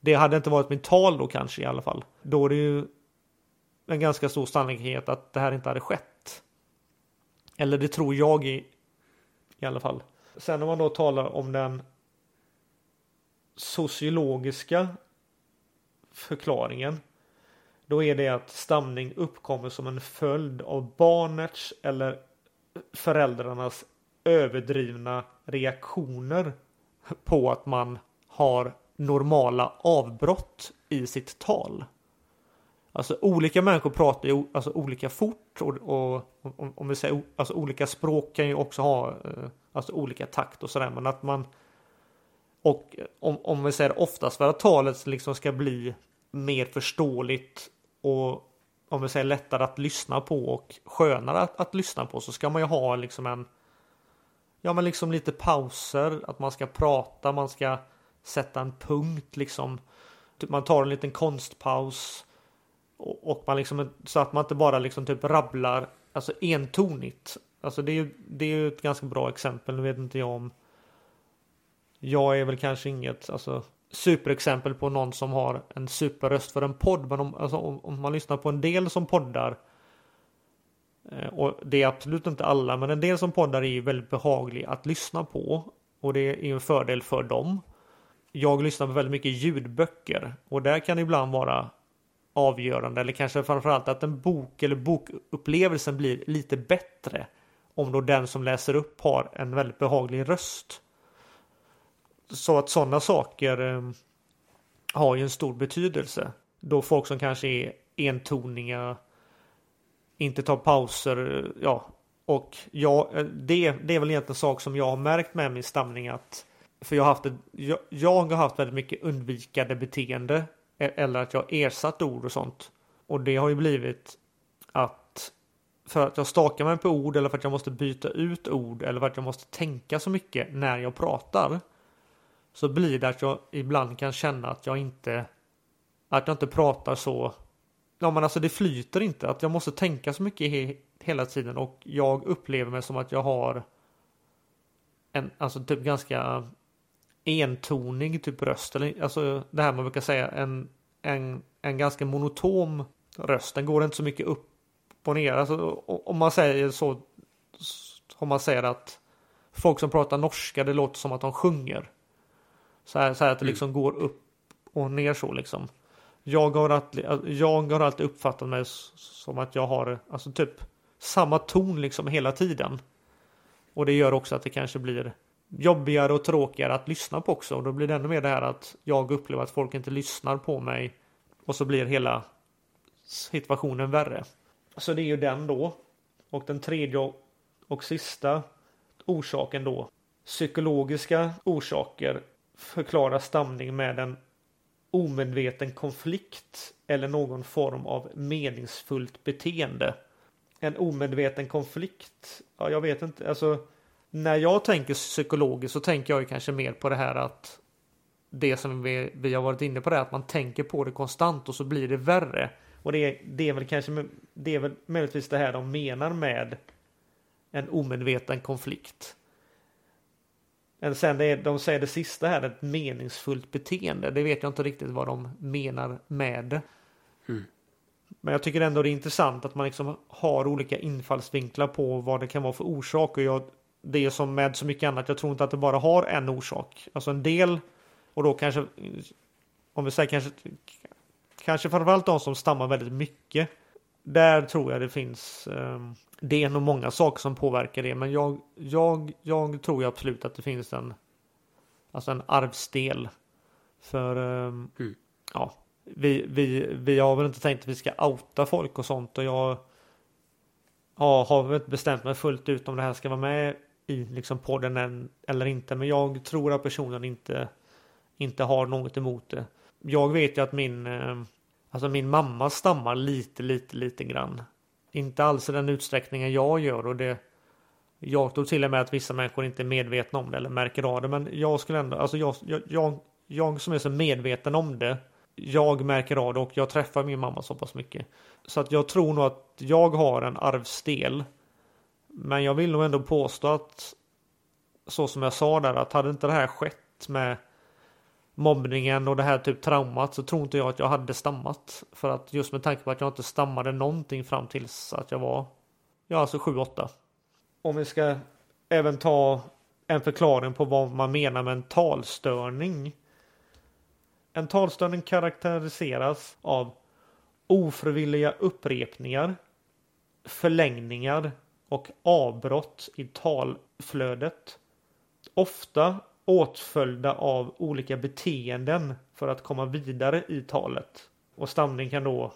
Det hade inte varit mitt tal då kanske i alla fall. Då är det ju en ganska stor sannolikhet att det här inte hade skett. Eller det tror jag i, i alla fall. Sen om man då talar om den sociologiska förklaringen. Då är det att stamning uppkommer som en följd av barnets eller föräldrarnas överdrivna reaktioner på att man har normala avbrott i sitt tal. Alltså olika människor pratar ju alltså, olika fort och, och om, om vi säger alltså, olika språk kan ju också ha eh, alltså, olika takt och sådär men att man och om, om vi säger oftast för att talet liksom ska bli mer förståeligt och om vi säger lättare att lyssna på och skönare att, att lyssna på så ska man ju ha liksom en Ja men liksom lite pauser, att man ska prata, man ska sätta en punkt liksom. Typ man tar en liten konstpaus. Och, och man liksom så att man inte bara liksom typ rabblar alltså entonigt. Alltså det är ju det är ju ett ganska bra exempel. Nu vet inte jag om. Jag är väl kanske inget alltså superexempel på någon som har en superröst för en podd. Men om, alltså, om, om man lyssnar på en del som poddar. eh, Och det är absolut inte alla, men en del som poddar är ju väldigt behaglig att lyssna på. Och det är ju en fördel för dem. Jag lyssnar på väldigt mycket ljudböcker och där kan det ibland vara avgörande eller kanske framförallt att en bok eller bokupplevelsen blir lite bättre om då den som läser upp har en väldigt behaglig röst. Så att sådana saker eh, har ju en stor betydelse. Då folk som kanske är entoniga, inte tar pauser, ja. Och ja, eh, det, det är väl egentligen en sak som jag har märkt med min stamning att för jag har haft ett, jag, jag har haft väldigt mycket undvikande beteende e-, eller att jag ersatt ord och sånt. Och det har ju blivit att för att jag stakar mig på ord eller för att jag måste byta ut ord eller för att jag måste tänka så mycket när jag pratar. Så blir det att jag ibland kan känna att jag inte att jag inte pratar så. Ja men alltså det flyter inte att jag måste tänka så mycket he, hela tiden och jag upplever mig som att jag har en alltså typ ganska entonig typ röst. Eller, alltså det här man brukar säga en, en, en ganska monotom röst. Den går inte så mycket upp och ner. Alltså, om man säger så. Om man säger att folk som pratar norska det låter som att de sjunger. Så här, så här att det liksom går upp och ner så liksom. Jag har, alltid, jag har alltid uppfattat mig som att jag har alltså typ samma ton liksom hela tiden. Och det gör också att det kanske blir jobbigare och tråkigare att lyssna på också. Och då blir det ännu mer det här att jag upplever att folk inte lyssnar på mig. Och så blir hela situationen värre. Så det är ju den då. Och den tredje och sista orsaken då. Psykologiska orsaker förklara stamning med en omedveten konflikt eller någon form av meningsfullt beteende. En omedveten konflikt. Ja, jag vet inte. Alltså, när jag tänker psykologiskt så tänker jag ju kanske mer på det här att det som vi, vi har varit inne på det att man tänker på det konstant och så blir det värre. Och det är, det är väl kanske det är väl möjligtvis det här de menar med en omedveten konflikt. Men sen det de säger det sista här, ett meningsfullt beteende. Det vet jag inte riktigt vad de menar med det. Mm. Men jag tycker ändå det är intressant att man liksom har olika infallsvinklar på vad det kan vara för orsak. Och jag, det är som med så mycket annat. Jag tror inte att det bara har en orsak. Alltså en del och då kanske om vi säger kanske kanske framförallt de som stammar väldigt mycket. Där tror jag det finns. Um, det är nog många saker som påverkar det, men jag, jag, jag tror ju absolut att det finns en, alltså en arvsdel. För um, Mm. ja, vi, vi, vi har väl inte tänkt att vi ska outa folk och sånt och jag ja, har väl inte bestämt mig fullt ut om det här ska vara med i liksom podden än, eller inte. Men jag tror att personen inte, inte har något emot det. Jag vet ju att min, eh, alltså min mamma stammar lite, lite, lite grann. Inte alls i den utsträckningen jag gör och det jag tror till och med att vissa människor inte är medvetna om det eller märker av det. Men jag skulle ändå, alltså jag, jag, jag, jag som är så medveten om det. Jag märker av det och jag träffar min mamma så pass mycket. Så att jag tror nog att jag har en arvsdel. Men jag vill nog ändå påstå att så som jag sa där att hade inte det här skett med mobbningen och det här typ traumat så tror inte jag att jag hade stammat. För att just med tanke på att jag inte stammade någonting fram tills att jag var ja alltså 7-8. Om vi ska även ta en förklaring på vad man menar med en talstörning. En talstörning karaktäriseras av ofrivilliga upprepningar, förlängningar och avbrott i talflödet. Ofta åtföljda av olika beteenden för att komma vidare i talet. Och stamning kan då,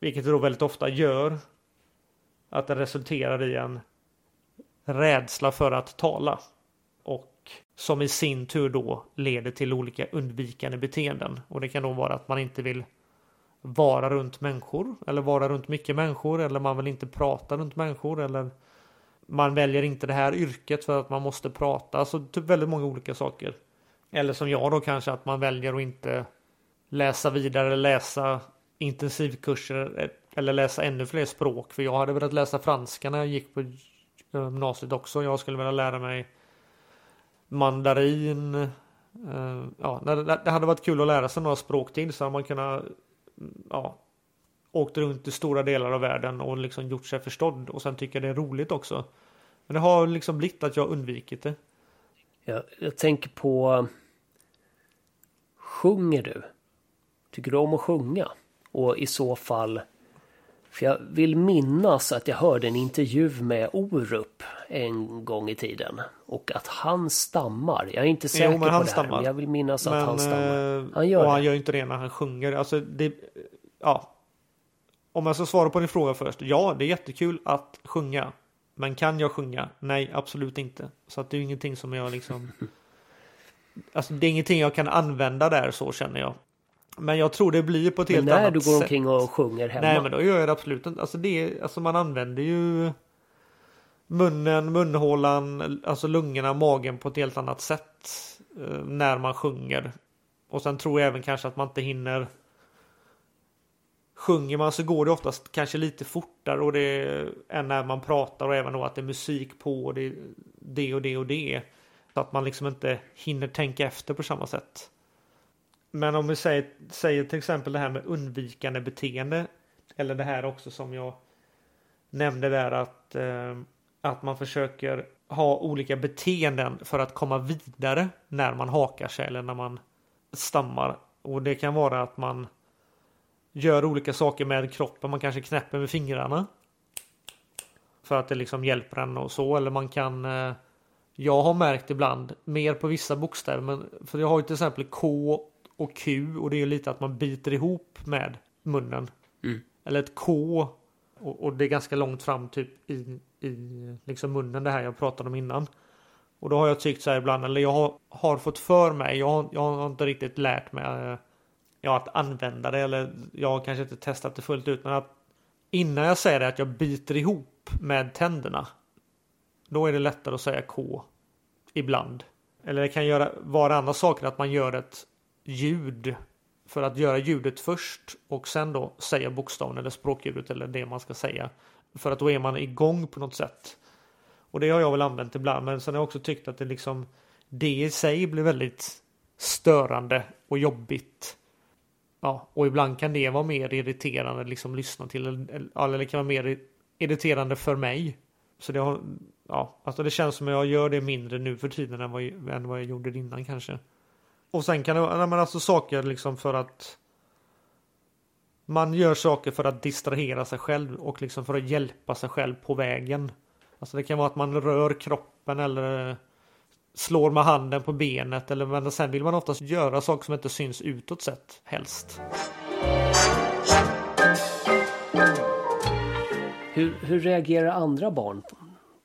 vilket det då väldigt ofta gör, att det resulterar i en rädsla för att tala. Och som i sin tur då leder till olika undvikande beteenden. Och det kan då vara att man inte vill vara runt människor eller vara runt mycket människor eller man vill inte prata runt människor eller man väljer inte det här yrket för att man måste prata. Alltså typ väldigt många olika saker. Eller som jag då kanske att man väljer att inte läsa vidare, läsa intensivkurser eller läsa ännu fler språk. För jag hade velat läsa franska när jag gick på gymnasiet också. Jag skulle vilja lära mig mandarin. Eh, ja, det hade varit kul att lära sig några språk till så hade man kunnat ja, åkt runt i stora delar av världen och liksom gjort sig förstådd och sen tycker det är roligt också. Men det har liksom blivit att jag undvikit det. Jag, jag tänker på Sjunger du? Tycker du om att sjunga? Och i så fall för jag vill minnas att jag hörde en intervju med Orup en gång i tiden. Och att han stammar. Jag är inte säker jo, på det här. Stammar. Men jag vill minnas att men, han stammar. Eh, han gör och det. han gör inte det när han sjunger. Alltså det, ja. Om jag ska svara på din fråga först. Ja, det är jättekul att sjunga. Men kan jag sjunga? Nej, absolut inte. Så att det är ingenting som jag liksom... Alltså det är ingenting jag kan använda där så känner jag. Men jag tror det blir på ett helt annat sätt. när du går omkring och sjunger hemma? Nej men då gör jag det absolut inte. Alltså, det är, alltså man använder ju munnen, munhålan, alltså lungorna, magen på ett helt annat sätt eh, när man sjunger. Och sen tror jag även kanske att man inte hinner Sjunger man så går det oftast kanske lite fortare och det än när man pratar och även då att det är musik på och det, det och det och det. Så att man liksom inte hinner tänka efter på samma sätt. Men om vi säger, säger till exempel det här med undvikande beteende. Eller det här också som jag nämnde där att, eh, att man försöker ha olika beteenden för att komma vidare när man hakar sig eller när man stammar. Och det kan vara att man gör olika saker med kroppen. Man kanske knäpper med fingrarna. För att det liksom hjälper en och så. Eller man kan eh, Jag har märkt ibland mer på vissa bokstäver. Men, för jag har ju till exempel K och Q och det är lite att man biter ihop med munnen. Mm. Eller ett K och, och, det är ganska långt fram typ i, i liksom munnen det här jag pratade om innan. Och då har jag tyckt så här ibland, eller jag har, har fått för mig, jag har, jag har inte riktigt lärt mig eh, ja, att använda det eller jag har kanske inte testat det fullt ut men att innan jag säger det att jag biter ihop med tänderna då är det lättare att säga K ibland. Eller det kan göra, vara andra saker att man gör ett ljud för att göra ljudet först och sen då säga bokstaven eller språkljudet eller det man ska säga. För att då är man igång på något sätt. Och det har jag väl använt ibland men sen har jag också tyckt att det liksom det i sig blir väldigt störande och jobbigt. Ja, och ibland kan det vara mer irriterande liksom lyssna till eller, det kan vara mer irriterande för mig. Så det har, ja, alltså det känns som att jag gör det mindre nu för tiden än vad, än vad jag gjorde innan kanske. Och sen kan det vara men alltså saker liksom för att man gör saker för att distrahera sig själv och liksom för att hjälpa sig själv på vägen. Alltså det kan vara att man rör kroppen eller slår med handen på benet eller men sen vill man oftast göra saker som inte syns utåt sett helst. Hur, hur reagerar andra barn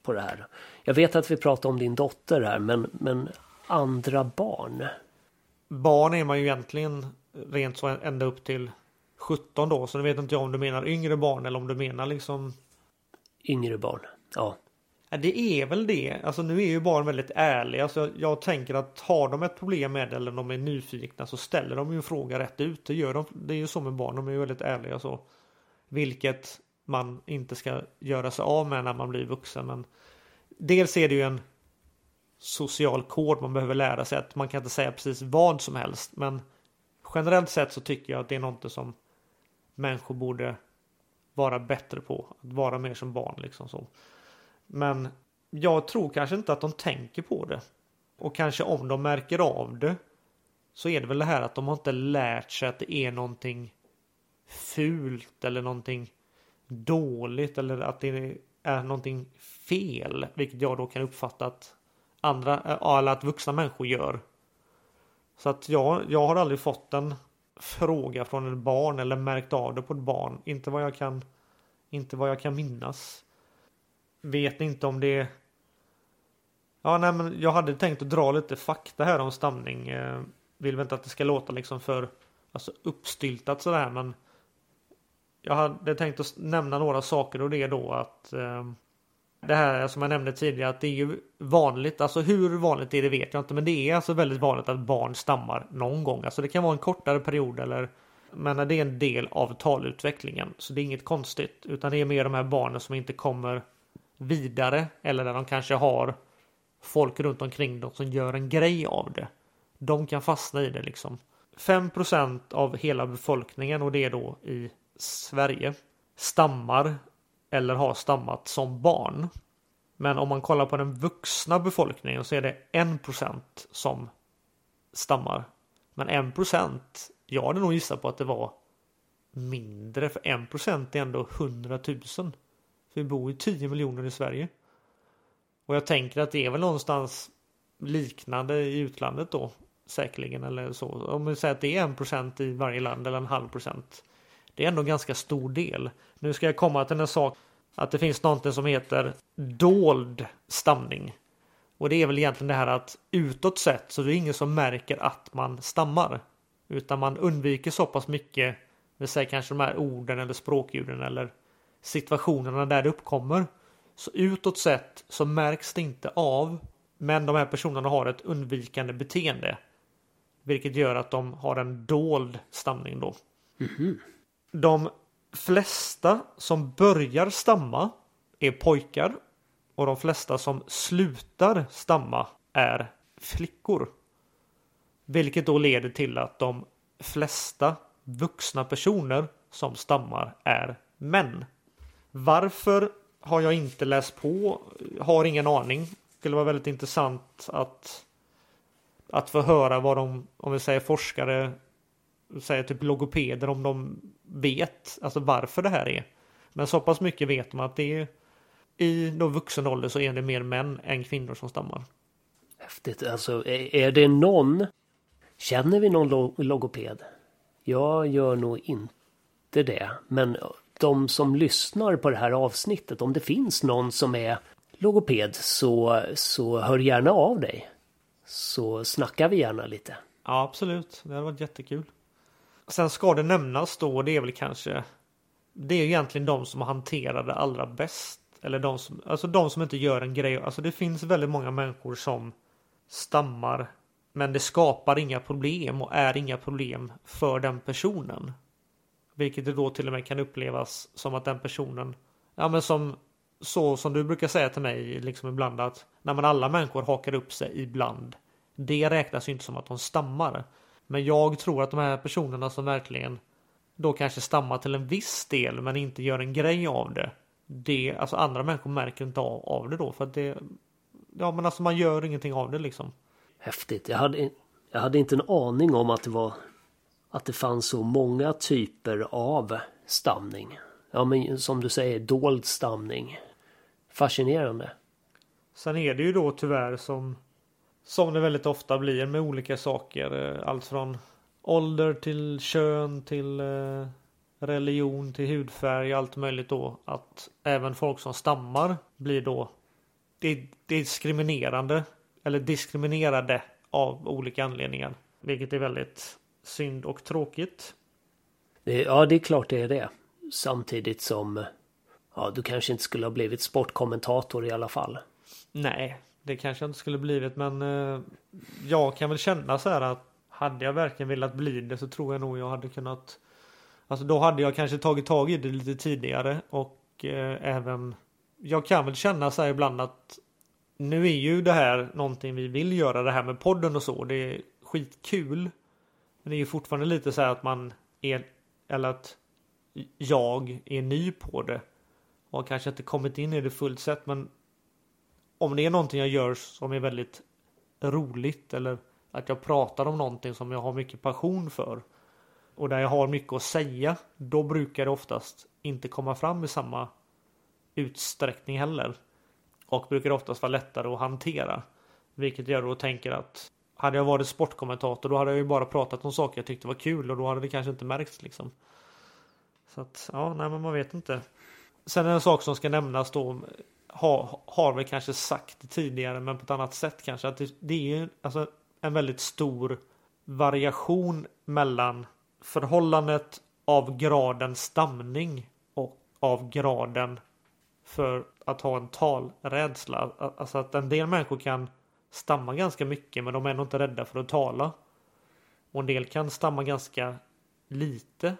på det här? Jag vet att vi pratar om din dotter här men, men andra barn? barn är man ju egentligen rent så ända upp till 17 då. Så nu vet inte jag om du menar yngre barn eller om du menar liksom Yngre barn, ja. Det är väl det. Alltså nu är ju barn väldigt ärliga. Så jag, jag tänker att har de ett problem med det eller de är nyfikna så ställer de ju en fråga rätt ut. Det gör de. Det är ju så med barn. De är ju väldigt ärliga så. Vilket man inte ska göra sig av med när man blir vuxen. Men dels är det ju en social kod man behöver lära sig. Att man kan inte säga precis vad som helst. Men generellt sett så tycker jag att det är något som människor borde vara bättre på. Att vara mer som barn liksom så. Men jag tror kanske inte att de tänker på det. Och kanske om de märker av det så är det väl det här att de har inte lärt sig att det är någonting fult eller någonting dåligt eller att det är någonting fel. Vilket jag då kan uppfatta att andra, eller att vuxna människor gör. Så att jag, jag har aldrig fått en fråga från ett barn eller märkt av det på ett barn. Inte vad jag kan, inte vad jag kan minnas. Vet inte om det Ja, nej, men jag hade tänkt att dra lite fakta här om stamning. Eh, vill väl inte att det ska låta liksom för alltså, uppstyltat sådär, men jag hade tänkt att nämna några saker och det är då att eh, det här som jag nämnde tidigare att det är ju vanligt, alltså hur vanligt det är det vet jag inte, men det är alltså väldigt vanligt att barn stammar någon gång. Alltså det kan vara en kortare period eller men det är en del av talutvecklingen. Så det är inget konstigt, utan det är mer de här barnen som inte kommer vidare eller där de kanske har folk runt omkring dem som gör en grej av det. De kan fastna i det liksom. 5% av hela befolkningen och det är då i Sverige stammar eller har stammat som barn. Men om man kollar på den vuxna befolkningen så är det 1% som stammar. Men 1% jag hade nog gissat på att det var mindre för 1% är ändå 100 000. För vi bor ju 10 miljoner i Sverige. Och jag tänker att det är väl någonstans liknande i utlandet då säkerligen eller så. Om vi säger att det är en procent i varje land eller en halv procent. Det är ändå en ganska stor del. Nu ska jag komma till en sak att det finns någonting som heter dold stamning. Och det är väl egentligen det här att utåt sett så är det ingen som märker att man stammar. Utan man undviker så pass mycket, vill säger kanske de här orden eller språkljuden eller situationerna där det uppkommer. Så utåt sett så märks det inte av. Men de här personerna har ett undvikande beteende. Vilket gör att de har en dold stamning då. Mhm. De flesta som börjar stamma är pojkar. Och de flesta som slutar stamma är flickor. Vilket då leder till att de flesta vuxna personer som stammar är män. Varför har jag inte läst på. Har ingen aning. Det skulle vara väldigt intressant att att få höra vad de, om vi säger forskare, säger typ logopeder, om de vet alltså varför det här är. Men så pass mycket vet man att det är i då vuxen ålder så är det mer män än kvinnor som stammar. Häftigt. Alltså, är det någon... Känner vi någon logoped? Jag gör nog inte det. Men de som lyssnar på det här avsnittet, om det finns någon som är logoped så, så hör gärna av dig. Så snackar vi gärna lite. Ja, absolut. Det hade varit jättekul. Sen ska det nämnas då, det är väl kanske det är egentligen de som hanterar det allra bäst. Eller de som, alltså de som inte gör en grej. Alltså det finns väldigt många människor som stammar. Men det skapar inga problem och är inga problem för den personen. Vilket det då till och med kan upplevas som att den personen, ja men som så som du brukar säga till mig liksom ibland att när man alla människor hakar upp sig ibland. Det räknas ju inte som att de stammar. Men jag tror att de här personerna som verkligen då kanske stammar till en viss del men inte gör en grej av det. Det, alltså andra människor märker inte av, av det då för att det, ja men alltså man gör ingenting av det liksom. Häftigt. Jag hade, jag hade inte en aning om att det var att det fanns så många typer av stamning. Ja men som du säger, dold stamning. Fascinerande. Sen är det ju då tyvärr som som det väldigt ofta blir med olika saker. Eh, allt från ålder till kön till eh, religion till hudfärg allt möjligt då. Att även folk som stammar blir då diskriminerande eller diskriminerade av olika anledningar. Vilket är väldigt synd och tråkigt. Ja, det är klart det är det. Samtidigt som ja, du kanske inte skulle ha blivit sportkommentator i alla fall. Nej, det kanske jag inte skulle blivit men eh, jag kan väl känna så här att hade jag verkligen velat bli det så tror jag nog jag hade kunnat Alltså då hade jag kanske tagit tag i det lite tidigare och eh, även Jag kan väl känna så här ibland att Nu är ju det här någonting vi vill göra det här med podden och så. Det är skitkul. Men det är ju fortfarande lite så här att man är Eller att jag är ny på det. Och har kanske inte kommit in i det fullt sett men om det är någonting jag gör som är väldigt roligt eller att jag pratar om någonting som jag har mycket passion för och där jag har mycket att säga, då brukar det oftast inte komma fram i samma utsträckning heller. Och brukar oftast vara lättare att hantera. Vilket jag då tänker att hade jag varit sportkommentator då hade jag ju bara pratat om saker jag tyckte var kul och då hade det kanske inte märkts liksom. Så att ja, nej men man vet inte. Sen en sak som ska nämnas då har, har vi kanske sagt det tidigare men på ett annat sätt kanske att det, det är ju alltså en väldigt stor variation mellan förhållandet av graden stamning och av graden för att ha en talrädsla. Alltså att en del människor kan stammar ganska mycket men de är ändå inte rädda för att tala. Och en del kan stamma ganska lite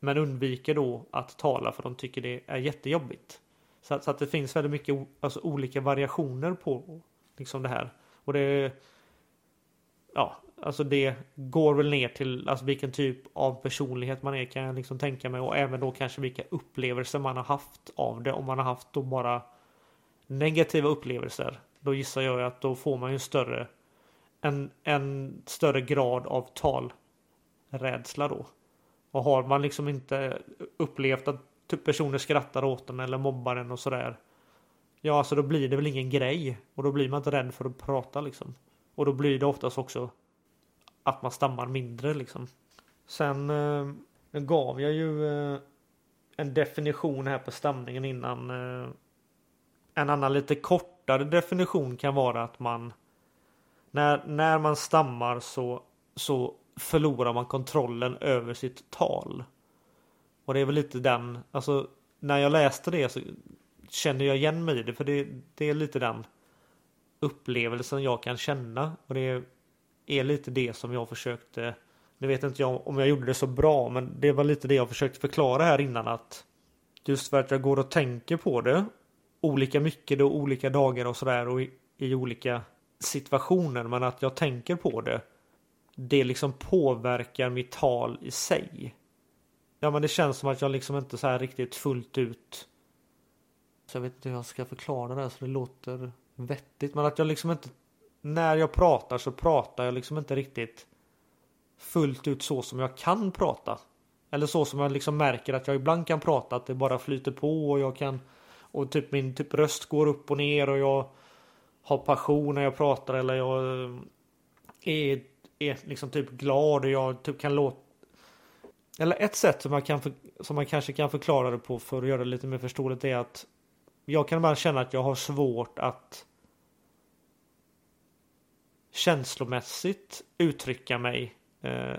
men undviker då att tala för de tycker det är jättejobbigt. Så att, så att det finns väldigt mycket alltså, olika variationer på liksom det här. Och det Ja, alltså det går väl ner till alltså vilken typ av personlighet man är kan jag liksom tänka mig och även då kanske vilka upplevelser man har haft av det. Om man har haft då bara negativa upplevelser. Då gissar jag att då får man ju större en, en större grad av talrädsla då. Och har man liksom inte upplevt att typ personer skrattar åt en eller mobbar en och sådär. Ja, alltså då blir det väl ingen grej. Och då blir man inte rädd för att prata liksom. Och då blir det oftast också att man stammar mindre liksom. Sen eh, gav jag ju eh, en definition här på stamningen innan. Eh, en annan lite kort kortare definition kan vara att man när, när man stammar så, så förlorar man kontrollen över sitt tal. Och det är väl lite den, alltså när jag läste det så kände jag igen mig i det för det, det är lite den upplevelsen jag kan känna. Och det är lite det som jag försökte Nu vet inte jag om jag gjorde det så bra men det var lite det jag försökte förklara här innan att Just för att jag går och tänker på det Olika mycket då olika dagar och sådär och i, i olika situationer men att jag tänker på det Det liksom påverkar mitt tal i sig Ja men det känns som att jag liksom inte så här riktigt fullt ut Så jag vet inte hur jag ska förklara det här så det låter vettigt men att jag liksom inte när jag pratar så pratar jag liksom inte riktigt fullt ut så som jag kan prata. Eller så som jag liksom märker att jag ibland kan prata, att det bara flyter på och jag kan och typ min typ röst går upp och ner och jag har passion när jag pratar eller jag eh, är, är liksom typ glad och jag typ kan låta eller ett sätt som, man, kan som man kanske kan förklara det på för att göra det lite mer förståeligt är att jag kan bara känna att jag har svårt att känslomässigt uttrycka mig eh,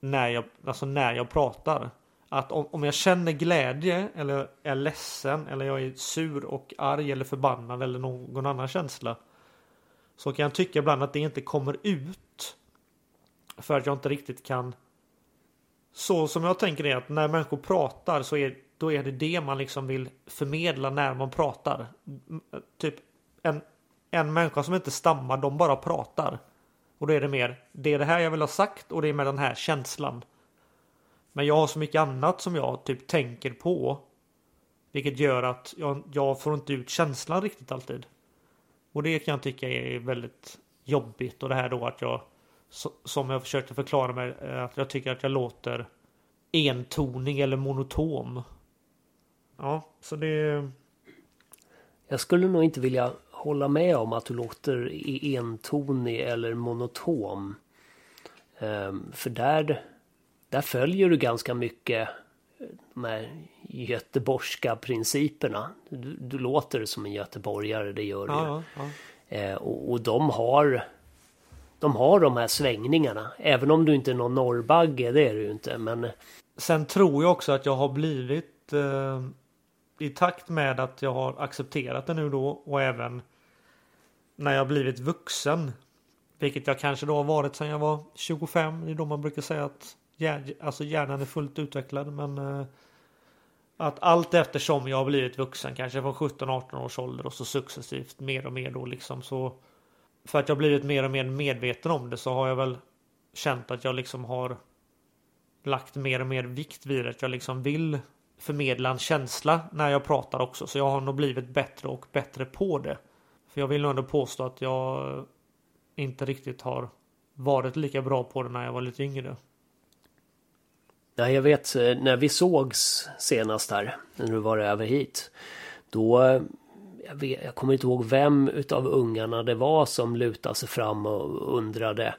när, jag, alltså när jag pratar. Att om, om jag känner glädje eller är ledsen eller jag är sur och arg eller förbannad eller någon annan känsla. Så kan jag tycka ibland att det inte kommer ut. För att jag inte riktigt kan. Så som jag tänker är att när människor pratar så är då är det det man liksom vill förmedla när man pratar. Eh, typ en, en människa som inte stammar, de bara pratar. Och då är det mer, det är det här jag vill ha sagt och det är med den här känslan. Men jag har så mycket annat som jag typ tänker på. Vilket gör att jag, jag får inte ut känslan riktigt alltid. Och det kan jag tycka är väldigt jobbigt och det här då att jag som jag försökte förklara mig eh, att jag tycker att jag låter entonig eller monotom. Ja, så det. Jag skulle nog inte vilja hålla med om att du låter e- entonig eller monotom. Ehm, för där, där följer du ganska mycket de här göteborgska principerna. Du, du låter som en göteborgare, det gör du ja, ja. Ehm, och, och de har de har de här svängningarna. Även om du inte är någon norrbagge, det är du ju inte. Men... Sen tror jag också att jag har blivit eh, i takt med att jag har accepterat det nu då och även när jag blivit vuxen. Vilket jag kanske då har varit sedan jag var 25. Det är då man brukar säga att alltså hjärnan är fullt utvecklad. Men eh, att allt eftersom jag har blivit vuxen, kanske från 17-18 års ålder och så successivt mer och mer då liksom så. För att jag blivit mer och mer medveten om det så har jag väl känt att jag liksom har lagt mer och mer vikt vid att jag liksom vill förmedla en känsla när jag pratar också. Så jag har nog blivit bättre och bättre på det. För jag vill nog ändå påstå att jag inte riktigt har varit lika bra på det när jag var lite yngre. Nej, jag vet eh, när vi sågs senast här, när du var över hit. Då, jag, vet, jag kommer inte ihåg vem utav ungarna det var som lutade sig fram och undrade.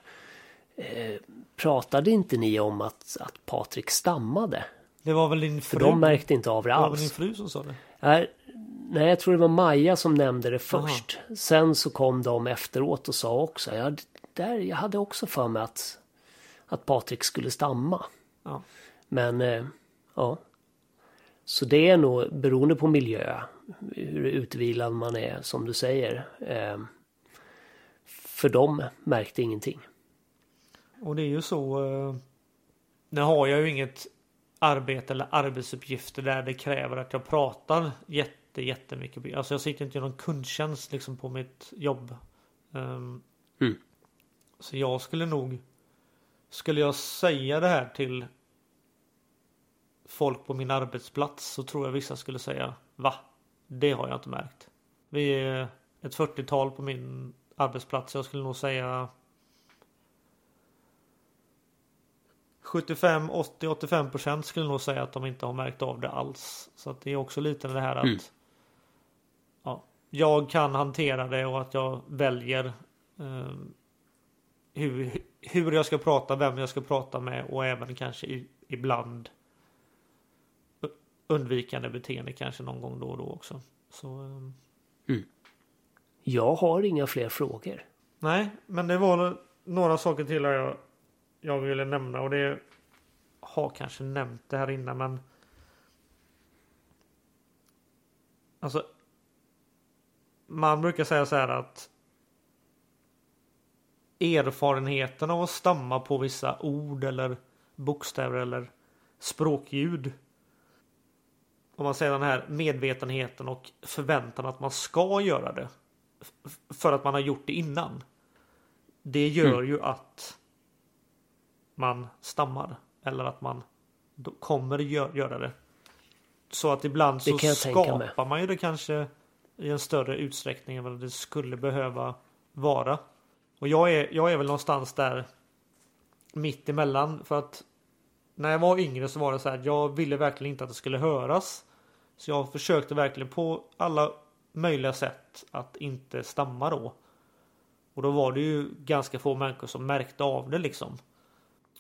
Eh, pratade inte ni om att, att Patrik stammade? Det var väl din fru? För de märkte inte av det det var väl din alls. fru som sa det? Nej, nej, jag tror det var Maja som nämnde det först. Sen så kom de efteråt och sa också. Ja, det där, jag hade också för mig att, att Patrik skulle stamma. Ja. Men eh, ja. Så det är nog beroende på miljö. Hur utvilad man är som du säger. Eh, för de märkte ingenting. Och det är ju så. eh, Nu har jag ju inget arbete eller arbetsuppgifter där det kräver att jag pratar jätte, jättemycket. Alltså jag sitter inte i någon kundtjänst liksom på mitt jobb. Ehm, Mm. Så jag skulle nog. Skulle jag säga det här till folk på min arbetsplats så tror jag vissa skulle säga Va? Det har jag inte märkt. Vi är ett 40-tal på min arbetsplats. Jag skulle nog säga 75, 80, 85 procent skulle nog säga att de inte har märkt av det alls. Så att det är också lite det här att Mm. ja, jag kan hantera det och att jag väljer eh, hur, hur jag ska prata, vem jag ska prata med och även kanske i, ibland undvikande beteende kanske någon gång då och då också. Så eh, Jag har inga fler frågor. nej, men det var några saker till jag, jag ville nämna och det har kanske nämnt det här innan men Alltså Man brukar säga så här att Erfarenheten av att stamma på vissa ord eller bokstäver eller språkljud Om man säger den här medvetenheten och förväntan att man ska göra det För att man har gjort det innan. Det gör ju att Man stammar Eller att man kommer gö- göra det. Så att ibland så skapar man ju det kanske I en större utsträckning än vad det skulle behöva vara. Och jag är, jag är väl någonstans där Mitt emellan för att När jag var yngre så var det så här Jag ville verkligen inte att det skulle höras så jag försökte verkligen på alla möjliga sätt att inte stamma då. Och då var det ju ganska få människor som märkte av det liksom.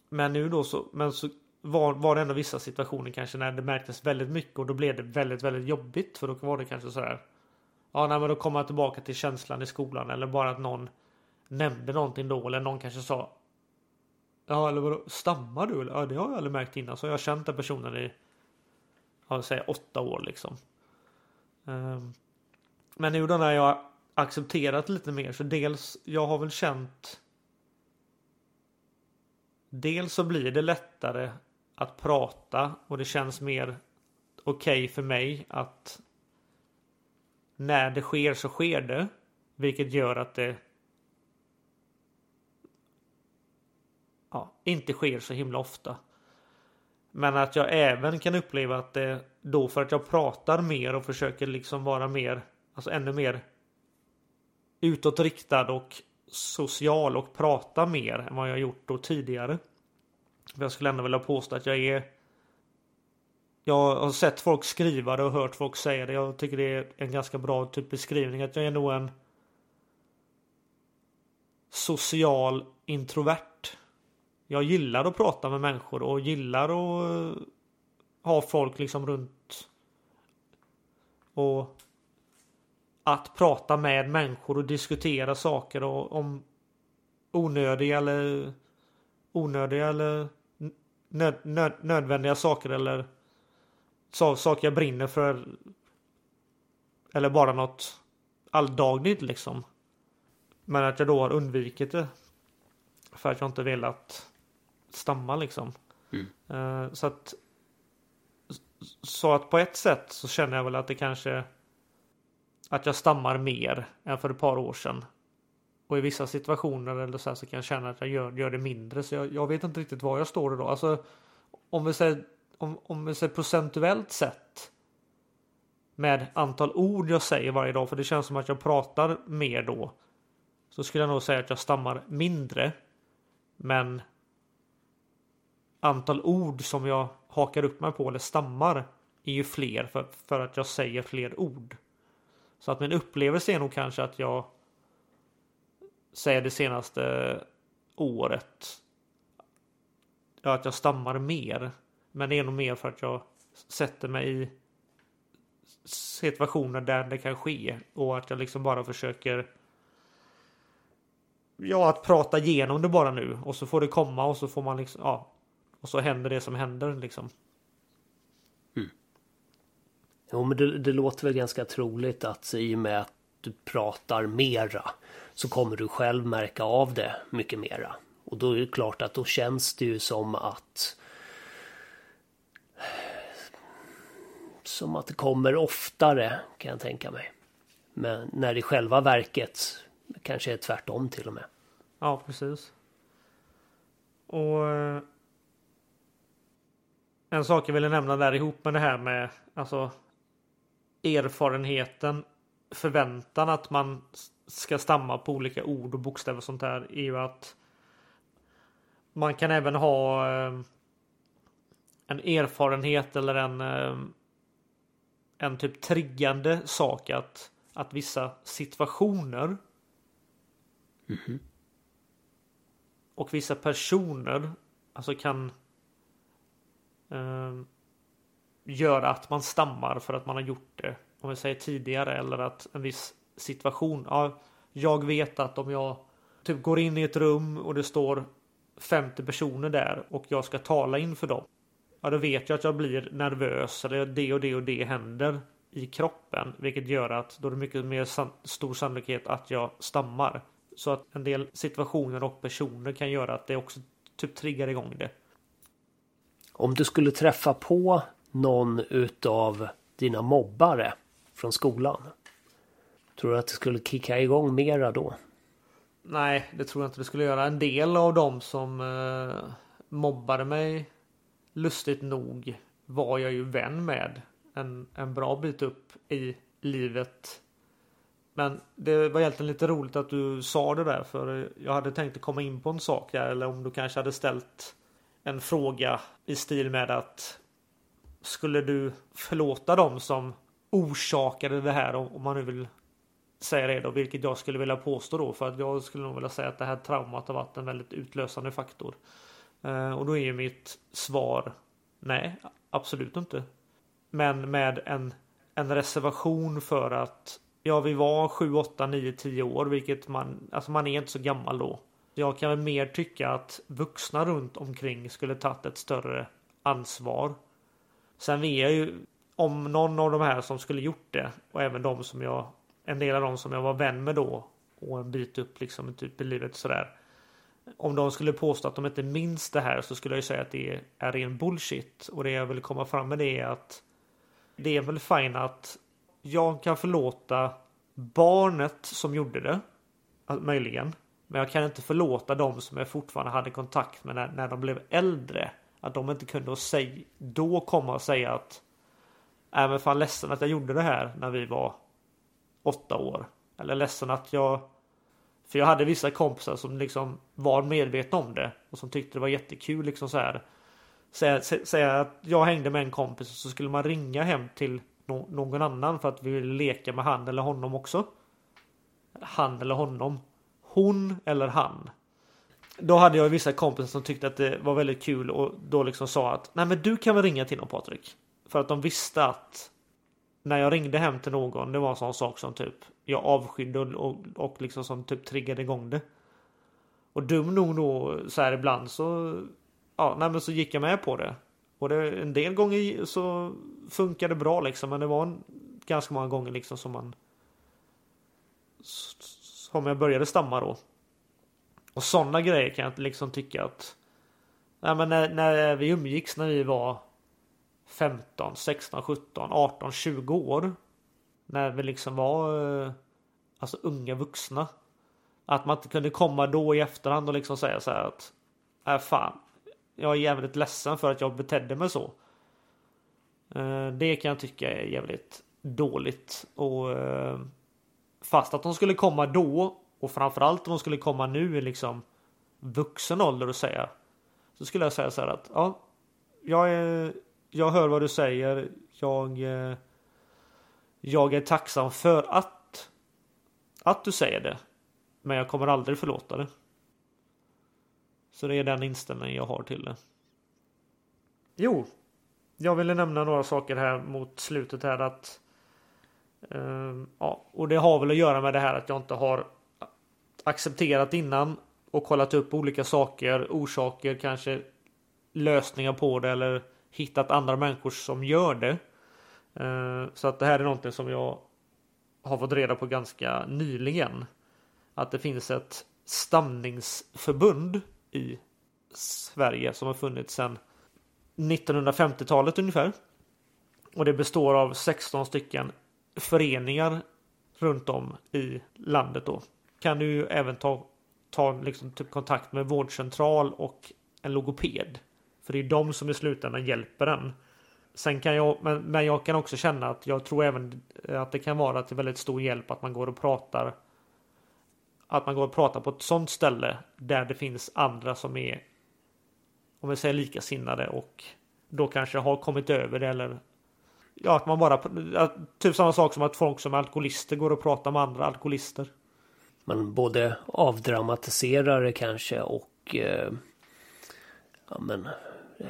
Men nu då så, men så var, var det ändå vissa situationer kanske när det märktes väldigt mycket och då blev det väldigt, väldigt jobbigt. För då var det kanske så här. Ja, nej, men då kommer jag tillbaka till känslan i skolan eller bara att någon nämnde någonting då eller någon kanske sa. Ja, eller vadå, stammar du? Eller, Ja, det har jag aldrig märkt innan. Så jag har känt den personen i, ja, säg åtta år liksom. Ehm, men nu då när jag har accepterat lite mer så dels, jag har väl känt Dels så blir det lättare att prata och det känns mer okej för mig att när det sker så sker det. Vilket gör att det ja, inte sker så himla ofta. Men att jag även kan uppleva att det då för att jag pratar mer och försöker liksom vara mer, alltså ännu mer utåtriktad och social och prata mer än vad jag gjort då tidigare. För jag skulle ändå vilja påstå att jag är jag har sett folk skriva det och hört folk säga det. Jag tycker det är en ganska bra typ beskrivning. Att jag är nog en social introvert. Jag gillar att prata med människor och gillar att eh, ha folk liksom runt. Och att prata med människor och diskutera saker och om onödiga eller onödiga eller nöd, nöd, nödvändiga saker eller så, saker jag brinner för. Eller bara något alldagligt liksom. Men att jag då har undvikit det. För att jag inte velat stamma liksom. Eh, så att så att på ett sätt så känner jag väl att det kanske att jag stammar mer än för ett par år sedan. Och i vissa situationer eller så, här så kan jag känna att jag gör, gör det mindre. Så jag, jag vet inte riktigt var jag står idag. Alltså, om vi säger, om, om vi säger procentuellt sett. Med antal ord jag säger varje dag. För det känns som att jag pratar mer då. Så skulle jag nog säga att jag stammar mindre. Men antal ord som jag hakar upp mig på eller stammar är ju fler för, för att jag säger fler ord. Så att min upplevelse är nog kanske att jag säger det senaste året. Ja, att jag stammar mer. Men det är nog mer för att jag sätter mig i situationer där det kan ske och att jag liksom bara försöker Ja, att prata igenom det bara nu och så får det komma och så får man liksom ja och så händer det som händer liksom. Jo, men det, det låter väl ganska troligt att i och med att du pratar mera så kommer du själv märka av det mycket mera. Och då är det klart att då känns det ju som att som att det kommer oftare kan jag tänka mig. Men när i själva verket kanske är tvärtom till och med. Ja, precis. Och eh, en sak jag ville nämna där ihop med det här med alltså erfarenheten, förväntan att man ska stamma på olika ord och bokstäver och sånt där är ju att man kan även ha eh, en erfarenhet eller en eh, en typ triggande sak att att vissa situationer och vissa personer alltså kan eh, göra att man stammar för att man har gjort det. Om vi säger tidigare eller att en viss situation. Ja, jag vet att om jag typ går in i ett rum och det står 50 personer där och jag ska tala inför dem. Ja, då vet jag att jag blir nervös eller det och det och det händer i kroppen, vilket gör att då är det mycket mer san stor sannolikhet att jag stammar. Så att en del situationer och personer kan göra att det också typ triggar igång det. Om du skulle träffa på någon utav dina mobbare från skolan. Tror du att det skulle kicka igång mera då? Nej, det tror jag inte det skulle göra. En del av dem som eh, mobbade mig lustigt nog var jag ju vän med en, en bra bit upp i livet. Men det var egentligen lite roligt att du sa det där för jag hade tänkt att komma in på en sak här eller om du kanske hade ställt en fråga i stil med att skulle du förlåta dem som orsakade det här om man nu vill säga det då, vilket jag skulle vilja påstå då för att jag skulle nog vilja säga att det här traumat har varit en väldigt utlösande faktor. Eh, och då är ju mitt svar nej, absolut inte. Men med en, en reservation för att ja, vi var 7, 8, 9, 10 år, vilket man, alltså man är inte så gammal då. Jag kan väl mer tycka att vuxna runt omkring skulle tagit ett större ansvar. Sen vet jag ju, om någon av de här som skulle gjort det och även de som jag, en del av dem som jag var vän med då och en bit upp liksom typ i livet sådär. Om de skulle påstå att de inte minns det här så skulle jag ju säga att det är ren bullshit. Och det jag vill komma fram med det är att det är väl fint att jag kan förlåta barnet som gjorde det. Möjligen. Men jag kan inte förlåta dem som jag fortfarande hade kontakt med när, när de blev äldre. Att de inte kunde säg, då komma och säga att Nej men fan ledsen att jag gjorde det här när vi var åtta år. Eller ledsen att jag för jag hade vissa kompisar som liksom var medvetna om det och som tyckte det var jättekul liksom så här. Säga, säga att jag hängde med en kompis och så skulle man ringa hem till no någon annan för att vi ville leka med han eller honom också. Han eller honom. Hon eller han. Då hade jag vissa kompisar som tyckte att det var väldigt kul och då liksom sa att nej men du kan väl ringa till någon Patrik. För att de visste att när jag ringde hem till någon, det var en sån sak som typ jag avskydde och, och, och liksom som typ triggade igång det. Och dum nog då så här ibland så ja, nej men så gick jag med på det. Och det, en del gånger så funkade det bra liksom, men det var en, ganska många gånger liksom som man som jag började stamma då. Och sådana grejer kan jag liksom tycka att Nej men när, när vi umgicks när vi var 15, 16, 17, 18, 20 år. När vi liksom var eh, alltså unga vuxna. Att man inte kunde komma då i efterhand och liksom säga så här att äh, fan, jag är jävligt ledsen för att jag betedde mig så. Eh, det kan jag tycka är jävligt dåligt. Och eh, fast att de skulle komma då och framförallt om de skulle komma nu i liksom vuxen ålder och säga. Så skulle jag säga så här att ja, jag är jag hör vad du säger. Jag, eh, Jag är tacksam för att att du säger det. Men jag kommer aldrig förlåta det. Så det är den inställningen jag har till det. Jo, jag ville nämna några saker här mot slutet här att eh, Ehm, ja, och det har väl att göra med det här att jag inte har accepterat innan och kollat upp olika saker, orsaker, kanske lösningar på det eller hittat andra människor som gör det. Ehm, så att det här är någonting som jag har fått reda på ganska nyligen. Att det finns ett stamningsförbund i Sverige som har funnits sedan 1950-talet ungefär. Och det består av 16 stycken föreningar runt om i landet då. Kan du även ta, ta liksom typ kontakt med vårdcentral och en logoped. För det är de som i slutändan hjälper en. Sen kan jag, men, men jag kan också känna att jag tror även att det kan vara till väldigt stor hjälp att man går och pratar. Att man går och pratar på ett sånt ställe där det finns andra som är om vi säger likasinnade och då kanske har kommit över det eller ja, att man bara typ samma sak som att folk som är alkoholister går och pratar med andra alkoholister. Man både avdramatiserar det kanske och eh, ja, men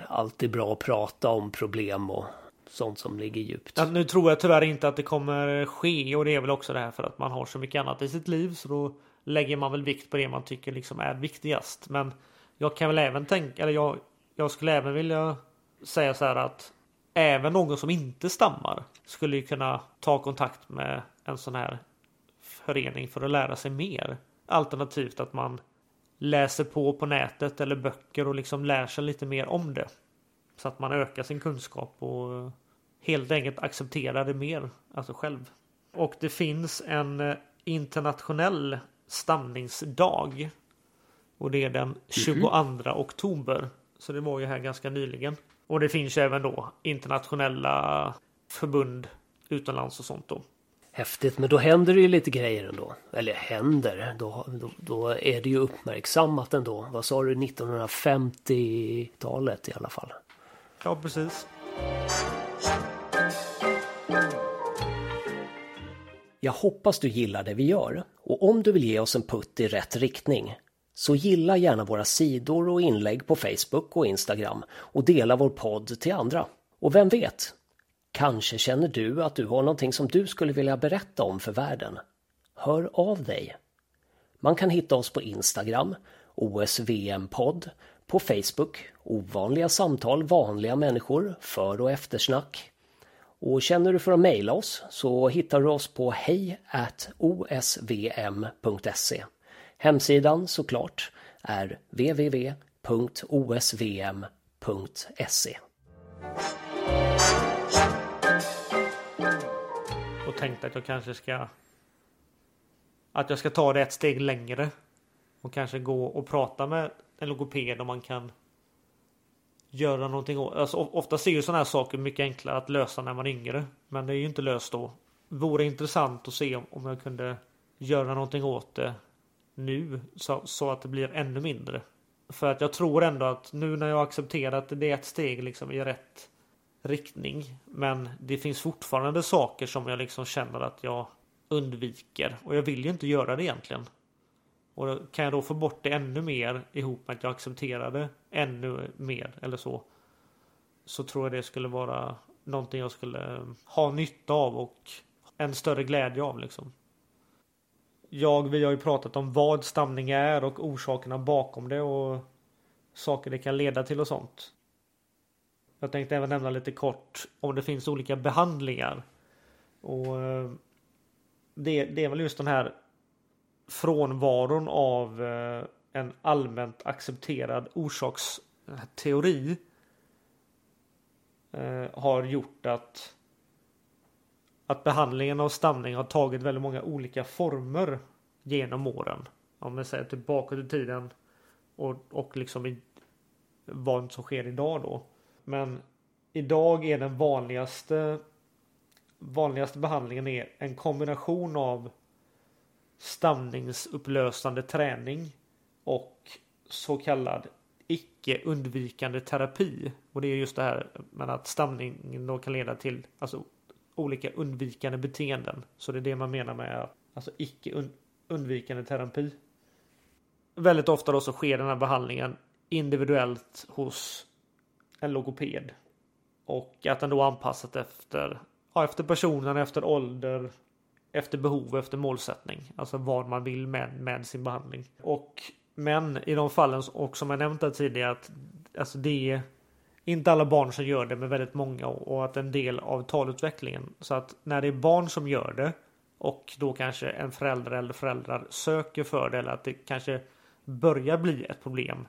alltid bra att prata om problem och sånt som ligger djupt. Ja, nu tror jag tyvärr inte att det kommer ske och det är väl också det här för att man har så mycket annat i sitt liv så då lägger man väl vikt på det man tycker liksom är viktigast. Men jag kan väl även tänka, eller jag, jag skulle även vilja säga så här att även någon som inte stammar skulle ju kunna ta kontakt med en sån här förening för att lära sig mer. Alternativt att man läser på på nätet eller böcker och liksom lär sig lite mer om det. Så att man ökar sin kunskap och helt enkelt accepterar det mer, alltså själv. Och det finns en eh, internationell stamningsdag. Och det är den 22 mm -hmm. oktober. Så det var ju här ganska nyligen. Och det finns ju även då internationella förbund utomlands och sånt då. Häftigt, men då händer det ju lite grejer ändå. Eller händer, då, då, då är det ju uppmärksammat ändå. Vad sa du, 1950-talet i alla fall? Ja, precis. Jag hoppas du gillar det vi gör och om du vill ge oss en putt i rätt riktning så gilla gärna våra sidor och inlägg på Facebook och Instagram och dela vår podd till andra. Och vem vet, Kanske känner du att du har någonting som du skulle vilja berätta om för världen? Hör av dig! Man kan hitta oss på Instagram, OSVM-podd, på Facebook, Ovanliga samtal, vanliga människor, för och eftersnack. Och känner du för att mejla oss så hittar du oss på hej osvm.se. Hemsidan såklart är www.osvm.se. och tänkte att jag kanske ska att jag ska ta det ett steg längre och kanske gå och prata med en logoped om man kan göra någonting åt. Alltså, Ofta ser ju sådana här saker mycket enklare att lösa när man är yngre. Men det är ju inte löst då. Vore intressant att se om jag kunde göra någonting åt det nu så, så att det blir ännu mindre. För att jag tror ändå att nu när jag accepterat det är ett steg liksom i rätt riktning. Men det finns fortfarande saker som jag liksom känner att jag undviker. Och jag vill ju inte göra det egentligen. Och kan jag då få bort det ännu mer ihop med att jag accepterar det ännu mer eller så. Så tror jag det skulle vara någonting jag skulle ha nytta av och en större glädje av liksom. Jag, vi har ju pratat om vad stamning är och orsakerna bakom det och saker det kan leda till och sånt. Jag tänkte även nämna lite kort om det finns olika behandlingar. Och eh, det, det är väl just den här frånvaron av eh, en allmänt accepterad orsaksteori eh, har gjort att att behandlingen av stamning har tagit väldigt många olika former genom åren. Om vi säger typ tillbaka till tiden och, och liksom i, vad som sker idag då. Men idag är den vanligaste vanligaste behandlingen är en kombination av stamningsupplösande träning och så kallad icke undvikande terapi. Och det är just det här med att stamningen då kan leda till alltså olika undvikande beteenden. Så det är det man menar med alltså icke undvikande terapi. Väldigt ofta då så sker den här behandlingen individuellt hos en logoped. Och att den då anpassat efter, ja, efter personen, efter ålder, efter behov, efter målsättning. Alltså vad man vill med, med sin behandling. Och men i de fallen, och som jag nämnt här tidigare, att alltså det är inte alla barn som gör det, men väldigt många och att en del av talutvecklingen. Så att när det är barn som gör det och då kanske en förälder eller föräldrar söker för det eller att det kanske börjar bli ett problem.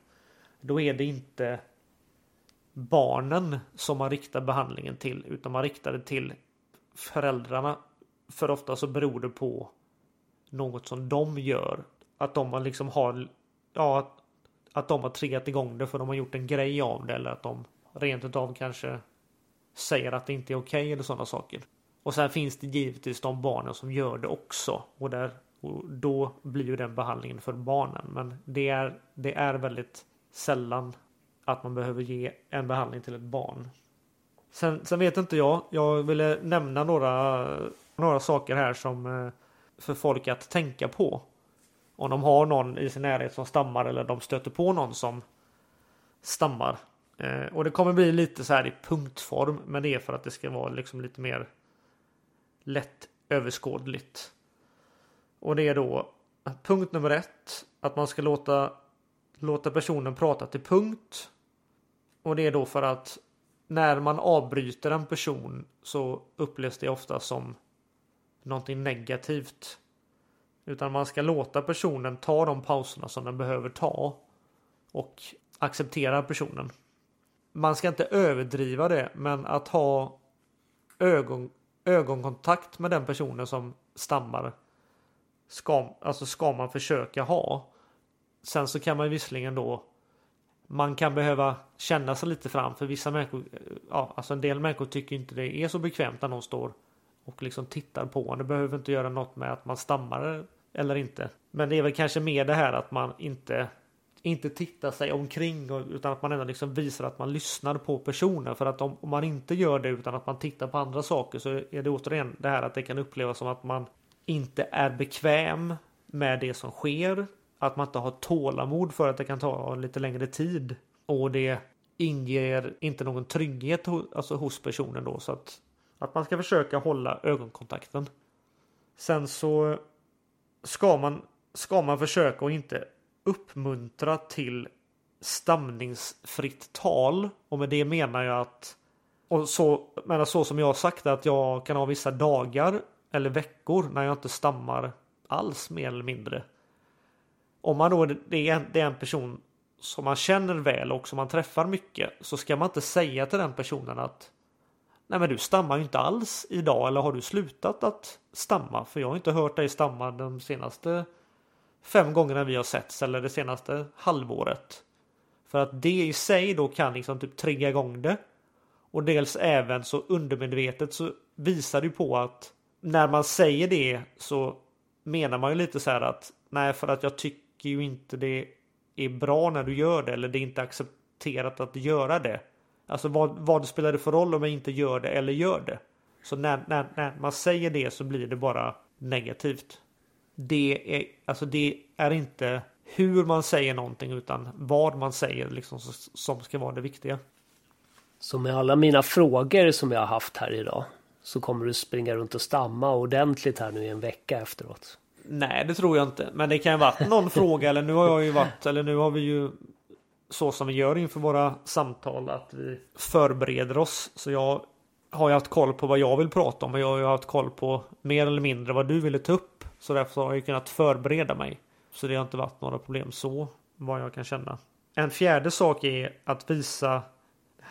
Då är det inte barnen som man riktar behandlingen till utan man riktar det till föräldrarna. För ofta så beror det på något som de gör. Att de liksom har ja, att de har triggat igång det för de har gjort en grej av det eller att de rent utav kanske säger att det inte är okej okay eller sådana saker. Och sen finns det givetvis de barnen som gör det också och, där, och då blir ju den behandlingen för barnen. Men det är, det är väldigt sällan att man behöver ge en behandling till ett barn. Sen, sen vet inte jag. Jag ville nämna några, några saker här som eh, för folk att tänka på. Om de har någon i sin närhet som stammar eller de stöter på någon som stammar. Eh, och det kommer bli lite så här i punktform. Men det är för att det ska vara liksom lite mer lätt överskådligt. Och det är då punkt nummer ett. Att man ska låta, låta personen prata till punkt. Och det är då för att när man avbryter en person så upplevs det ofta som någonting negativt. Utan man ska låta personen ta de pauserna som den behöver ta. Och acceptera personen. Man ska inte överdriva det, men att ha ögon, ögonkontakt med den personen som stammar ska, alltså ska man försöka ha. Sen så kan man visserligen då man kan behöva känna sig lite fram för vissa människor. Ja, alltså en del människor tycker inte det är så bekvämt när någon står och liksom tittar på en. Det behöver inte göra något med att man stammar eller inte. Men det är väl kanske mer det här att man inte inte titta sig omkring utan att man ändå liksom visar att man lyssnar på personen. För att om, om, man inte gör det utan att man tittar på andra saker så är det återigen det här att det kan upplevas som att man inte är bekväm med det som sker. Att man inte har tålamod för att det kan ta lite längre tid. Och det inger inte någon trygghet alltså hos personen då. Så att, att man ska försöka hålla ögonkontakten. Sen så ska man, ska man försöka och inte uppmuntra till stamningsfritt tal. Och med det menar jag att och så, menar så som jag har sagt att jag kan ha vissa dagar eller veckor när jag inte stammar alls mer eller mindre. Om man då det är en, det är en person som man känner väl och som man träffar mycket så ska man inte säga till den personen att Nej men du stammar ju inte alls idag eller har du slutat att stamma? För jag har inte hört dig stamma de senaste fem gångerna vi har setts eller det senaste halvåret. För att det i sig då kan liksom typ trigga igång det. Och dels även så undermedvetet så visar det på att när man säger det så menar man ju lite så här att nej för att jag tycker ju inte det är bra när du gör det eller det är inte accepterat att göra det. Alltså vad, vad spelar det för roll om jag inte gör det eller gör det? Så när, när, när man säger det så blir det bara negativt. Det är, alltså det är inte hur man säger någonting utan vad man säger liksom som ska vara det viktiga. Så med alla mina frågor som jag har haft här idag så kommer du springa runt och stamma ordentligt här nu i en vecka efteråt? Nej, det tror jag inte. Men det kan ju varit någon fråga eller nu har jag ju varit eller nu har vi ju så som vi gör inför våra samtal att vi förbereder oss. Så jag har ju haft koll på vad jag vill prata om och jag har ju haft koll på mer eller mindre vad du ville ta upp. Så därför har jag kunnat förbereda mig. Så det har inte varit några problem så vad jag kan känna. En fjärde sak är att visa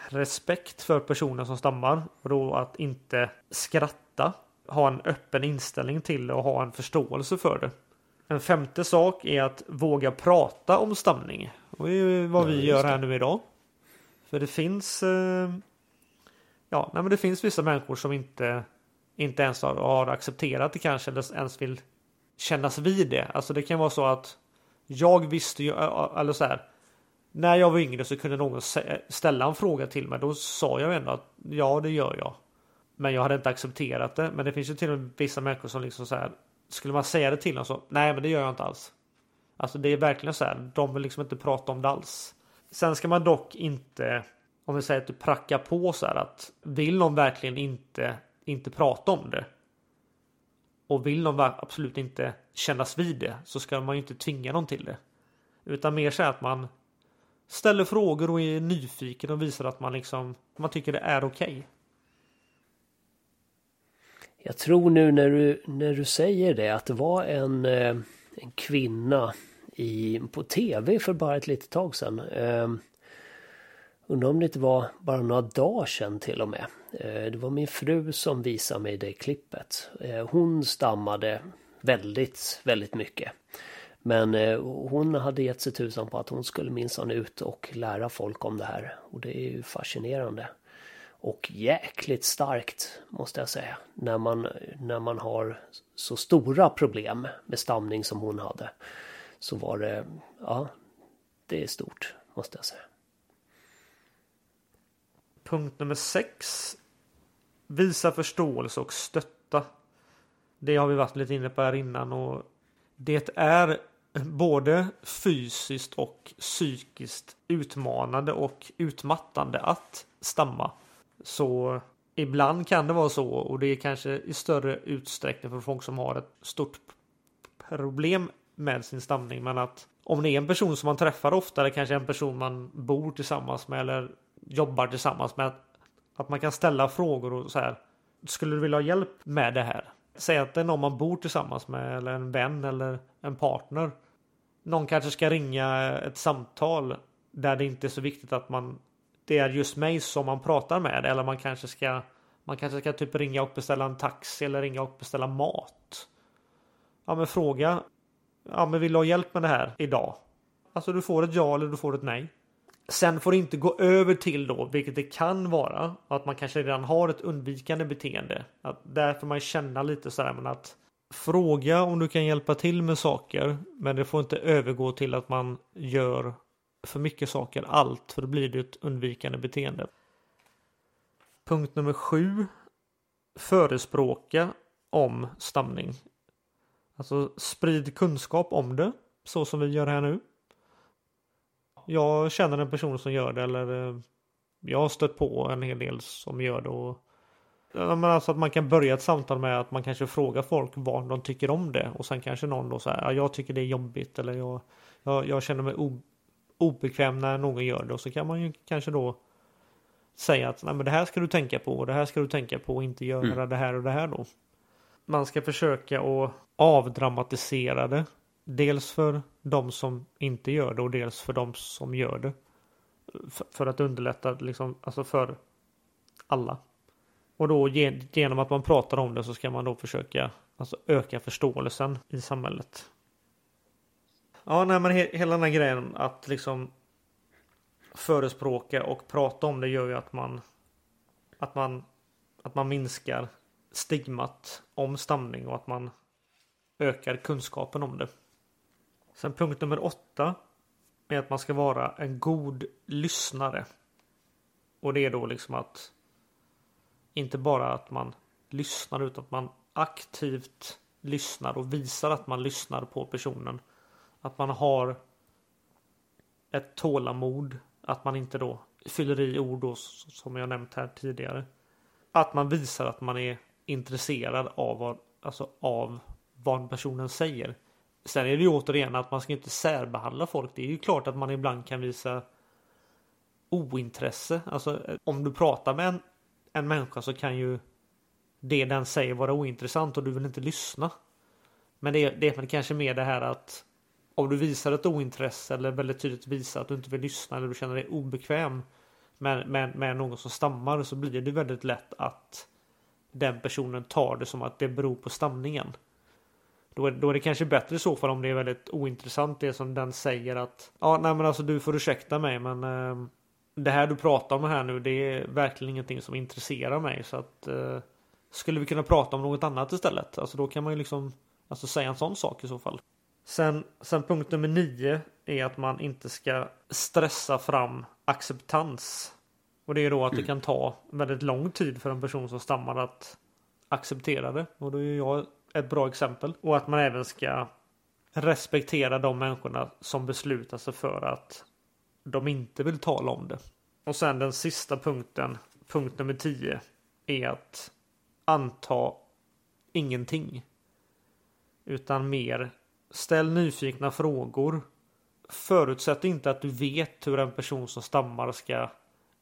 respekt för personer som stammar och då att inte skratta. Ha en öppen inställning till det och ha en förståelse för det. En femte sak är att våga prata om stamning. Och det är vad vi gör här nu idag. För det finns eh, Ja, nej, men det finns vissa människor som inte inte ens har, har accepterat det kanske eller ens vill kännas vid det. Alltså det kan vara så att jag visste ju, eller så här. När jag var yngre så kunde någon ställa en fråga till mig. Då sa jag ändå att ja, det gör jag. Men jag hade inte accepterat det. Men det finns ju till och med vissa människor som liksom så här. Skulle man säga det till dem så. Nej men det gör jag inte alls. Alltså det är verkligen så här. De vill liksom inte prata om det alls. Sen ska man dock inte. Om vi säger att du prackar på så här att. Vill någon verkligen inte. Inte prata om det. Och vill de absolut inte kännas vid det. Så ska man ju inte tvinga någon till det. Utan mer så här att man. Ställer frågor och är nyfiken och visar att man liksom. Man tycker det är okej. Okay. Jag tror nu när du, när du säger det att det var en, eh, en kvinna i, på tv för bara ett litet tag sedan. Eh, Undrar om det inte var bara några dagar sedan till och med. Eh, det var min fru som visade mig det klippet. Eh, hon stammade väldigt, väldigt mycket. Men eh, hon hade gett sig tusan på att hon skulle minsann ut och lära folk om det här. Och det är ju fascinerande. Och jäkligt starkt måste jag säga. När man, när man har så stora problem med stamning som hon hade. Så var det, ja, det är stort måste jag säga. Punkt nummer 6. Visa förståelse och stötta. Det har vi varit lite inne på här innan och det är både fysiskt och psykiskt utmanande och utmattande att stamma. Så ibland kan det vara så och det är kanske i större utsträckning för folk som har ett stort problem med sin stamning. Men att om det är en person som man träffar oftare kanske en person man bor tillsammans med eller jobbar tillsammans med. Att man kan ställa frågor och så här. Skulle du vilja ha hjälp med det här? Säg att det är någon man bor tillsammans med eller en vän eller en partner. Någon kanske ska ringa ett samtal där det inte är så viktigt att man det är just mig som man pratar med eller man kanske ska man kanske ska typ ringa och beställa en taxi eller ringa och beställa mat. Ja men fråga. Ja men vill du ha hjälp med det här idag? Alltså du får ett ja eller du får ett nej. Sen får det inte gå över till då, vilket det kan vara, att man kanske redan har ett undvikande beteende. Att där får man känna lite sådär men att fråga om du kan hjälpa till med saker. Men det får inte övergå till att man gör för mycket saker allt för då blir det ett undvikande beteende. Punkt nummer sju. Förespråka om stamning. Alltså sprid kunskap om det så som vi gör här nu. Jag känner en person som gör det eller eh, jag har stött på en hel del som gör det. Och, men alltså att man kan börja ett samtal med att man kanske frågar folk vad de tycker om det och sen kanske någon då säger jag tycker det är jobbigt eller jag, jag, jag känner mig obekväm när någon gör det och så kan man ju kanske då säga att Nej, men det här ska du tänka på och det här ska du tänka på och inte göra mm. det här och det här då. Man ska försöka att avdramatisera det. Dels för de som inte gör det och dels för de som gör det. För, att underlätta liksom, alltså för alla. Och då genom att man pratar om det så ska man då försöka alltså, öka förståelsen i samhället. Ja, nej, men he hela den här grejen att liksom förespråka och prata om det gör ju att man att man att man minskar stigmat om stamning och att man ökar kunskapen om det. Sen punkt nummer åtta är att man ska vara en god lyssnare. Och det är då liksom att inte bara att man lyssnar utan att man aktivt lyssnar och visar att man lyssnar på personen. Att man har ett tålamod. Att man inte då fyller i ord då, som jag nämnt här tidigare. Att man visar att man är intresserad av vad, alltså av vad personen säger. Sen är det ju återigen att man ska inte särbehandla folk. Det är ju klart att man ibland kan visa ointresse. Alltså om du pratar med en, en människa så kan ju det den säger vara ointressant och du vill inte lyssna. Men det, det är väl kanske mer det här att om du visar ett ointresse eller väldigt tydligt visar att du inte vill lyssna eller du känner dig obekväm med, med, med någon som stammar så blir det väldigt lätt att den personen tar det som att det beror på stamningen. Då är, då är det kanske bättre i så fall om det är väldigt ointressant det som den säger att ja, nej men alltså du får ursäkta mig men eh, det här du pratar om här nu det är verkligen ingenting som intresserar mig så att eh, skulle vi kunna prata om något annat istället? Alltså då kan man ju liksom alltså säga en sån sak i så fall. Sen, sen punkt nummer nio är att man inte ska stressa fram acceptans. Och det är då att det kan ta väldigt lång tid för en person som stammar att acceptera det. Och då är jag ett bra exempel. Och att man även ska respektera de människorna som beslutar sig för att de inte vill tala om det. Och sen den sista punkten, punkt nummer 10, är att anta ingenting. Utan mer ställ nyfikna frågor. Förutsätt inte att du vet hur en person som stammar ska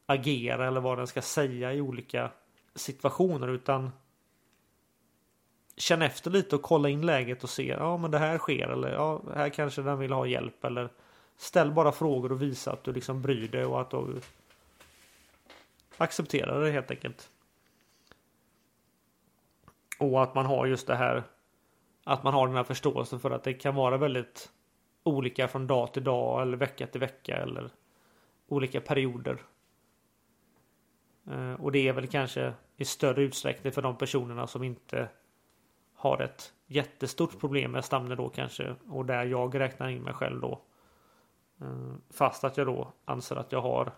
agera eller vad den ska säga i olika situationer utan känn efter lite och kolla in läget och se ja men det här sker eller ja här kanske den vill ha hjälp eller ställ bara frågor och visa att du liksom bryr dig och att du accepterar det helt enkelt. Och att man har just det här att man har den här förståelsen för att det kan vara väldigt olika från dag till dag eller vecka till vecka eller olika perioder. Eh, och det är väl kanske i större utsträckning för de personerna som inte har ett jättestort problem med stamning då kanske och där jag räknar in mig själv då. Eh, fast att jag då anser att jag har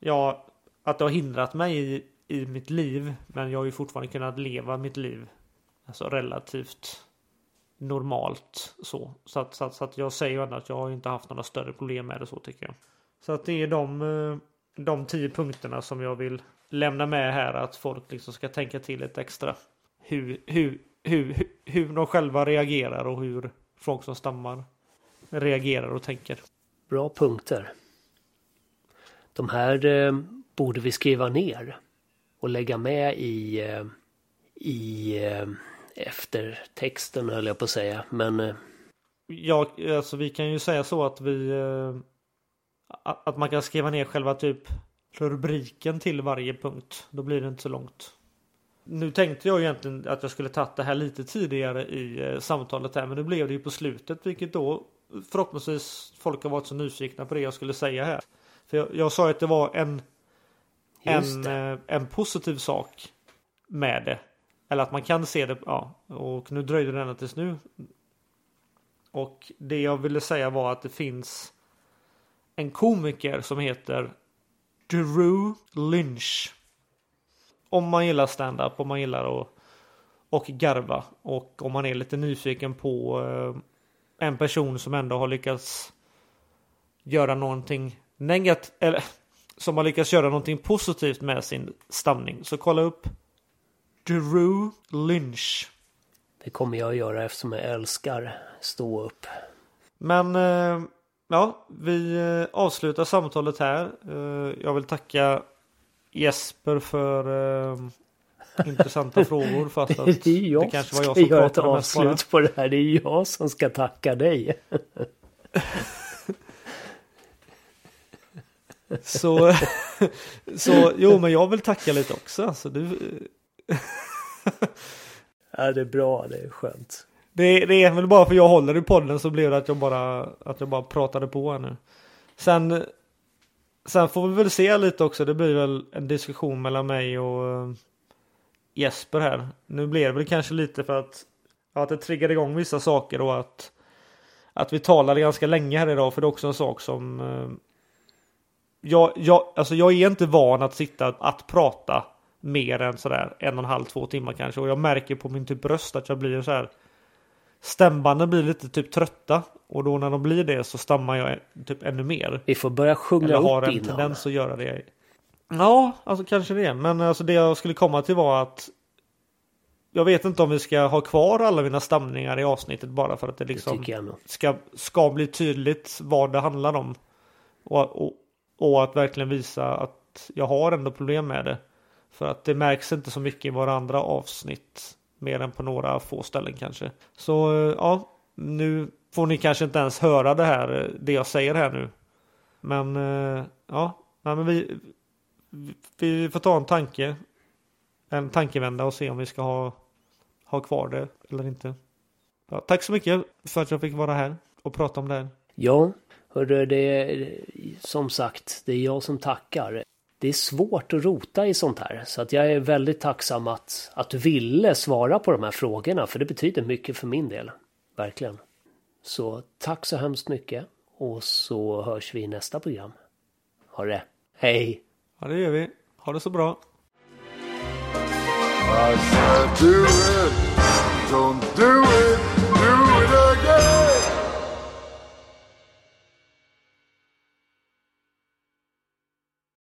Ja, att det har hindrat mig i, i mitt liv men jag har ju fortfarande kunnat leva mitt liv alltså relativt normalt så. Så att, så att, så att jag säger ju ändå att jag har inte haft några större problem med det så tycker jag. Så att det är de, eh, de tio punkterna som jag vill lämna med här att folk liksom ska tänka till lite extra. Hur, hur, hur, hur, de själva reagerar och hur folk som stammar reagerar och tänker. Bra punkter. De här eh, borde vi skriva ner och lägga med i, eh, i eh, eftertexten höll jag på att säga. Men eh, Ja, alltså vi kan ju säga så att vi eh, att man kan skriva ner själva typ rubriken till varje punkt. Då blir det inte så långt. Nu tänkte jag egentligen att jag skulle tagit det här lite tidigare i eh, samtalet här, men nu blev det ju på slutet, vilket då förhoppningsvis folk har varit så nyfikna på det jag skulle säga här. För jag, jag sa att det var en en, eh, en positiv sak med det. Eller att man kan se det, ja. Och nu dröjde det ända tills nu. Och det jag ville säga var att det finns en komiker som heter Drew Lynch. Om man gillar stand-up, om man gillar att och garva och om man är lite nyfiken på eh, en person som ändå har lyckats göra någonting negativt eller som har lyckats göra någonting positivt med sin stamning så kolla upp Drew Lynch. Det kommer jag att göra eftersom jag älskar stå upp. Men eh, ja, vi eh, avslutar samtalet här. Eh, jag vill tacka Jesper för eh, intressanta frågor fast att Det är jag det kanske var jag som ett pratade bara. avslut på det här. Det är jag som ska tacka dig. Så, så jo, men jag vill tacka lite också. Alltså, du, Ja, det är bra. Det är skönt det, det är väl bara för jag håller i podden så blev det att jag bara, att jag bara pratade på här nu. Sen, sen får vi väl se lite också. Det blir väl en diskussion mellan mig och eh, Jesper här. Nu blev det väl kanske lite för att, att det triggade igång vissa saker och att, att vi talade ganska länge här idag. För det är också en sak som eh, jag, jag, alltså jag är inte van att sitta att prata mer än sådär en och en halv, två timmar kanske. Och jag märker på min typ röst att jag blir så här. Stämbanden blir lite typ trötta. Och då när de blir det så stammar jag typ ännu mer. Vi får börja sjunga Eller har upp en innan. tendens att göra det. Ja, alltså kanske det. Men alltså det jag skulle komma till var att jag vet inte om vi ska ha kvar alla mina stamningar i avsnittet bara för att det Det liksom nog. ska, ska bli tydligt vad det handlar om. Och, och, och att verkligen visa att jag har ändå problem med det. För att det märks inte så mycket i våra andra avsnitt. Mer än på några få ställen kanske. Så eh, ja, nu får ni kanske inte ens höra det här, eh, det jag säger här nu. Men eh, ja, nej, men vi, vi får ta en tanke. En tankevända och se om vi ska ha, ha kvar det eller inte. Ja, tack så mycket för att jag fick vara här och prata om det här. Ja, hörru, det är som sagt, det är jag som tackar. Det är svårt att rota i sånt här, så att jag är väldigt tacksam att, att du ville svara på de här frågorna, för det betyder mycket för min del. Verkligen. Så tack så hemskt mycket och så hörs vi i nästa program. Ha det! Hej! Ja, det gör vi. Ha det så bra. I said do it, don't do it, do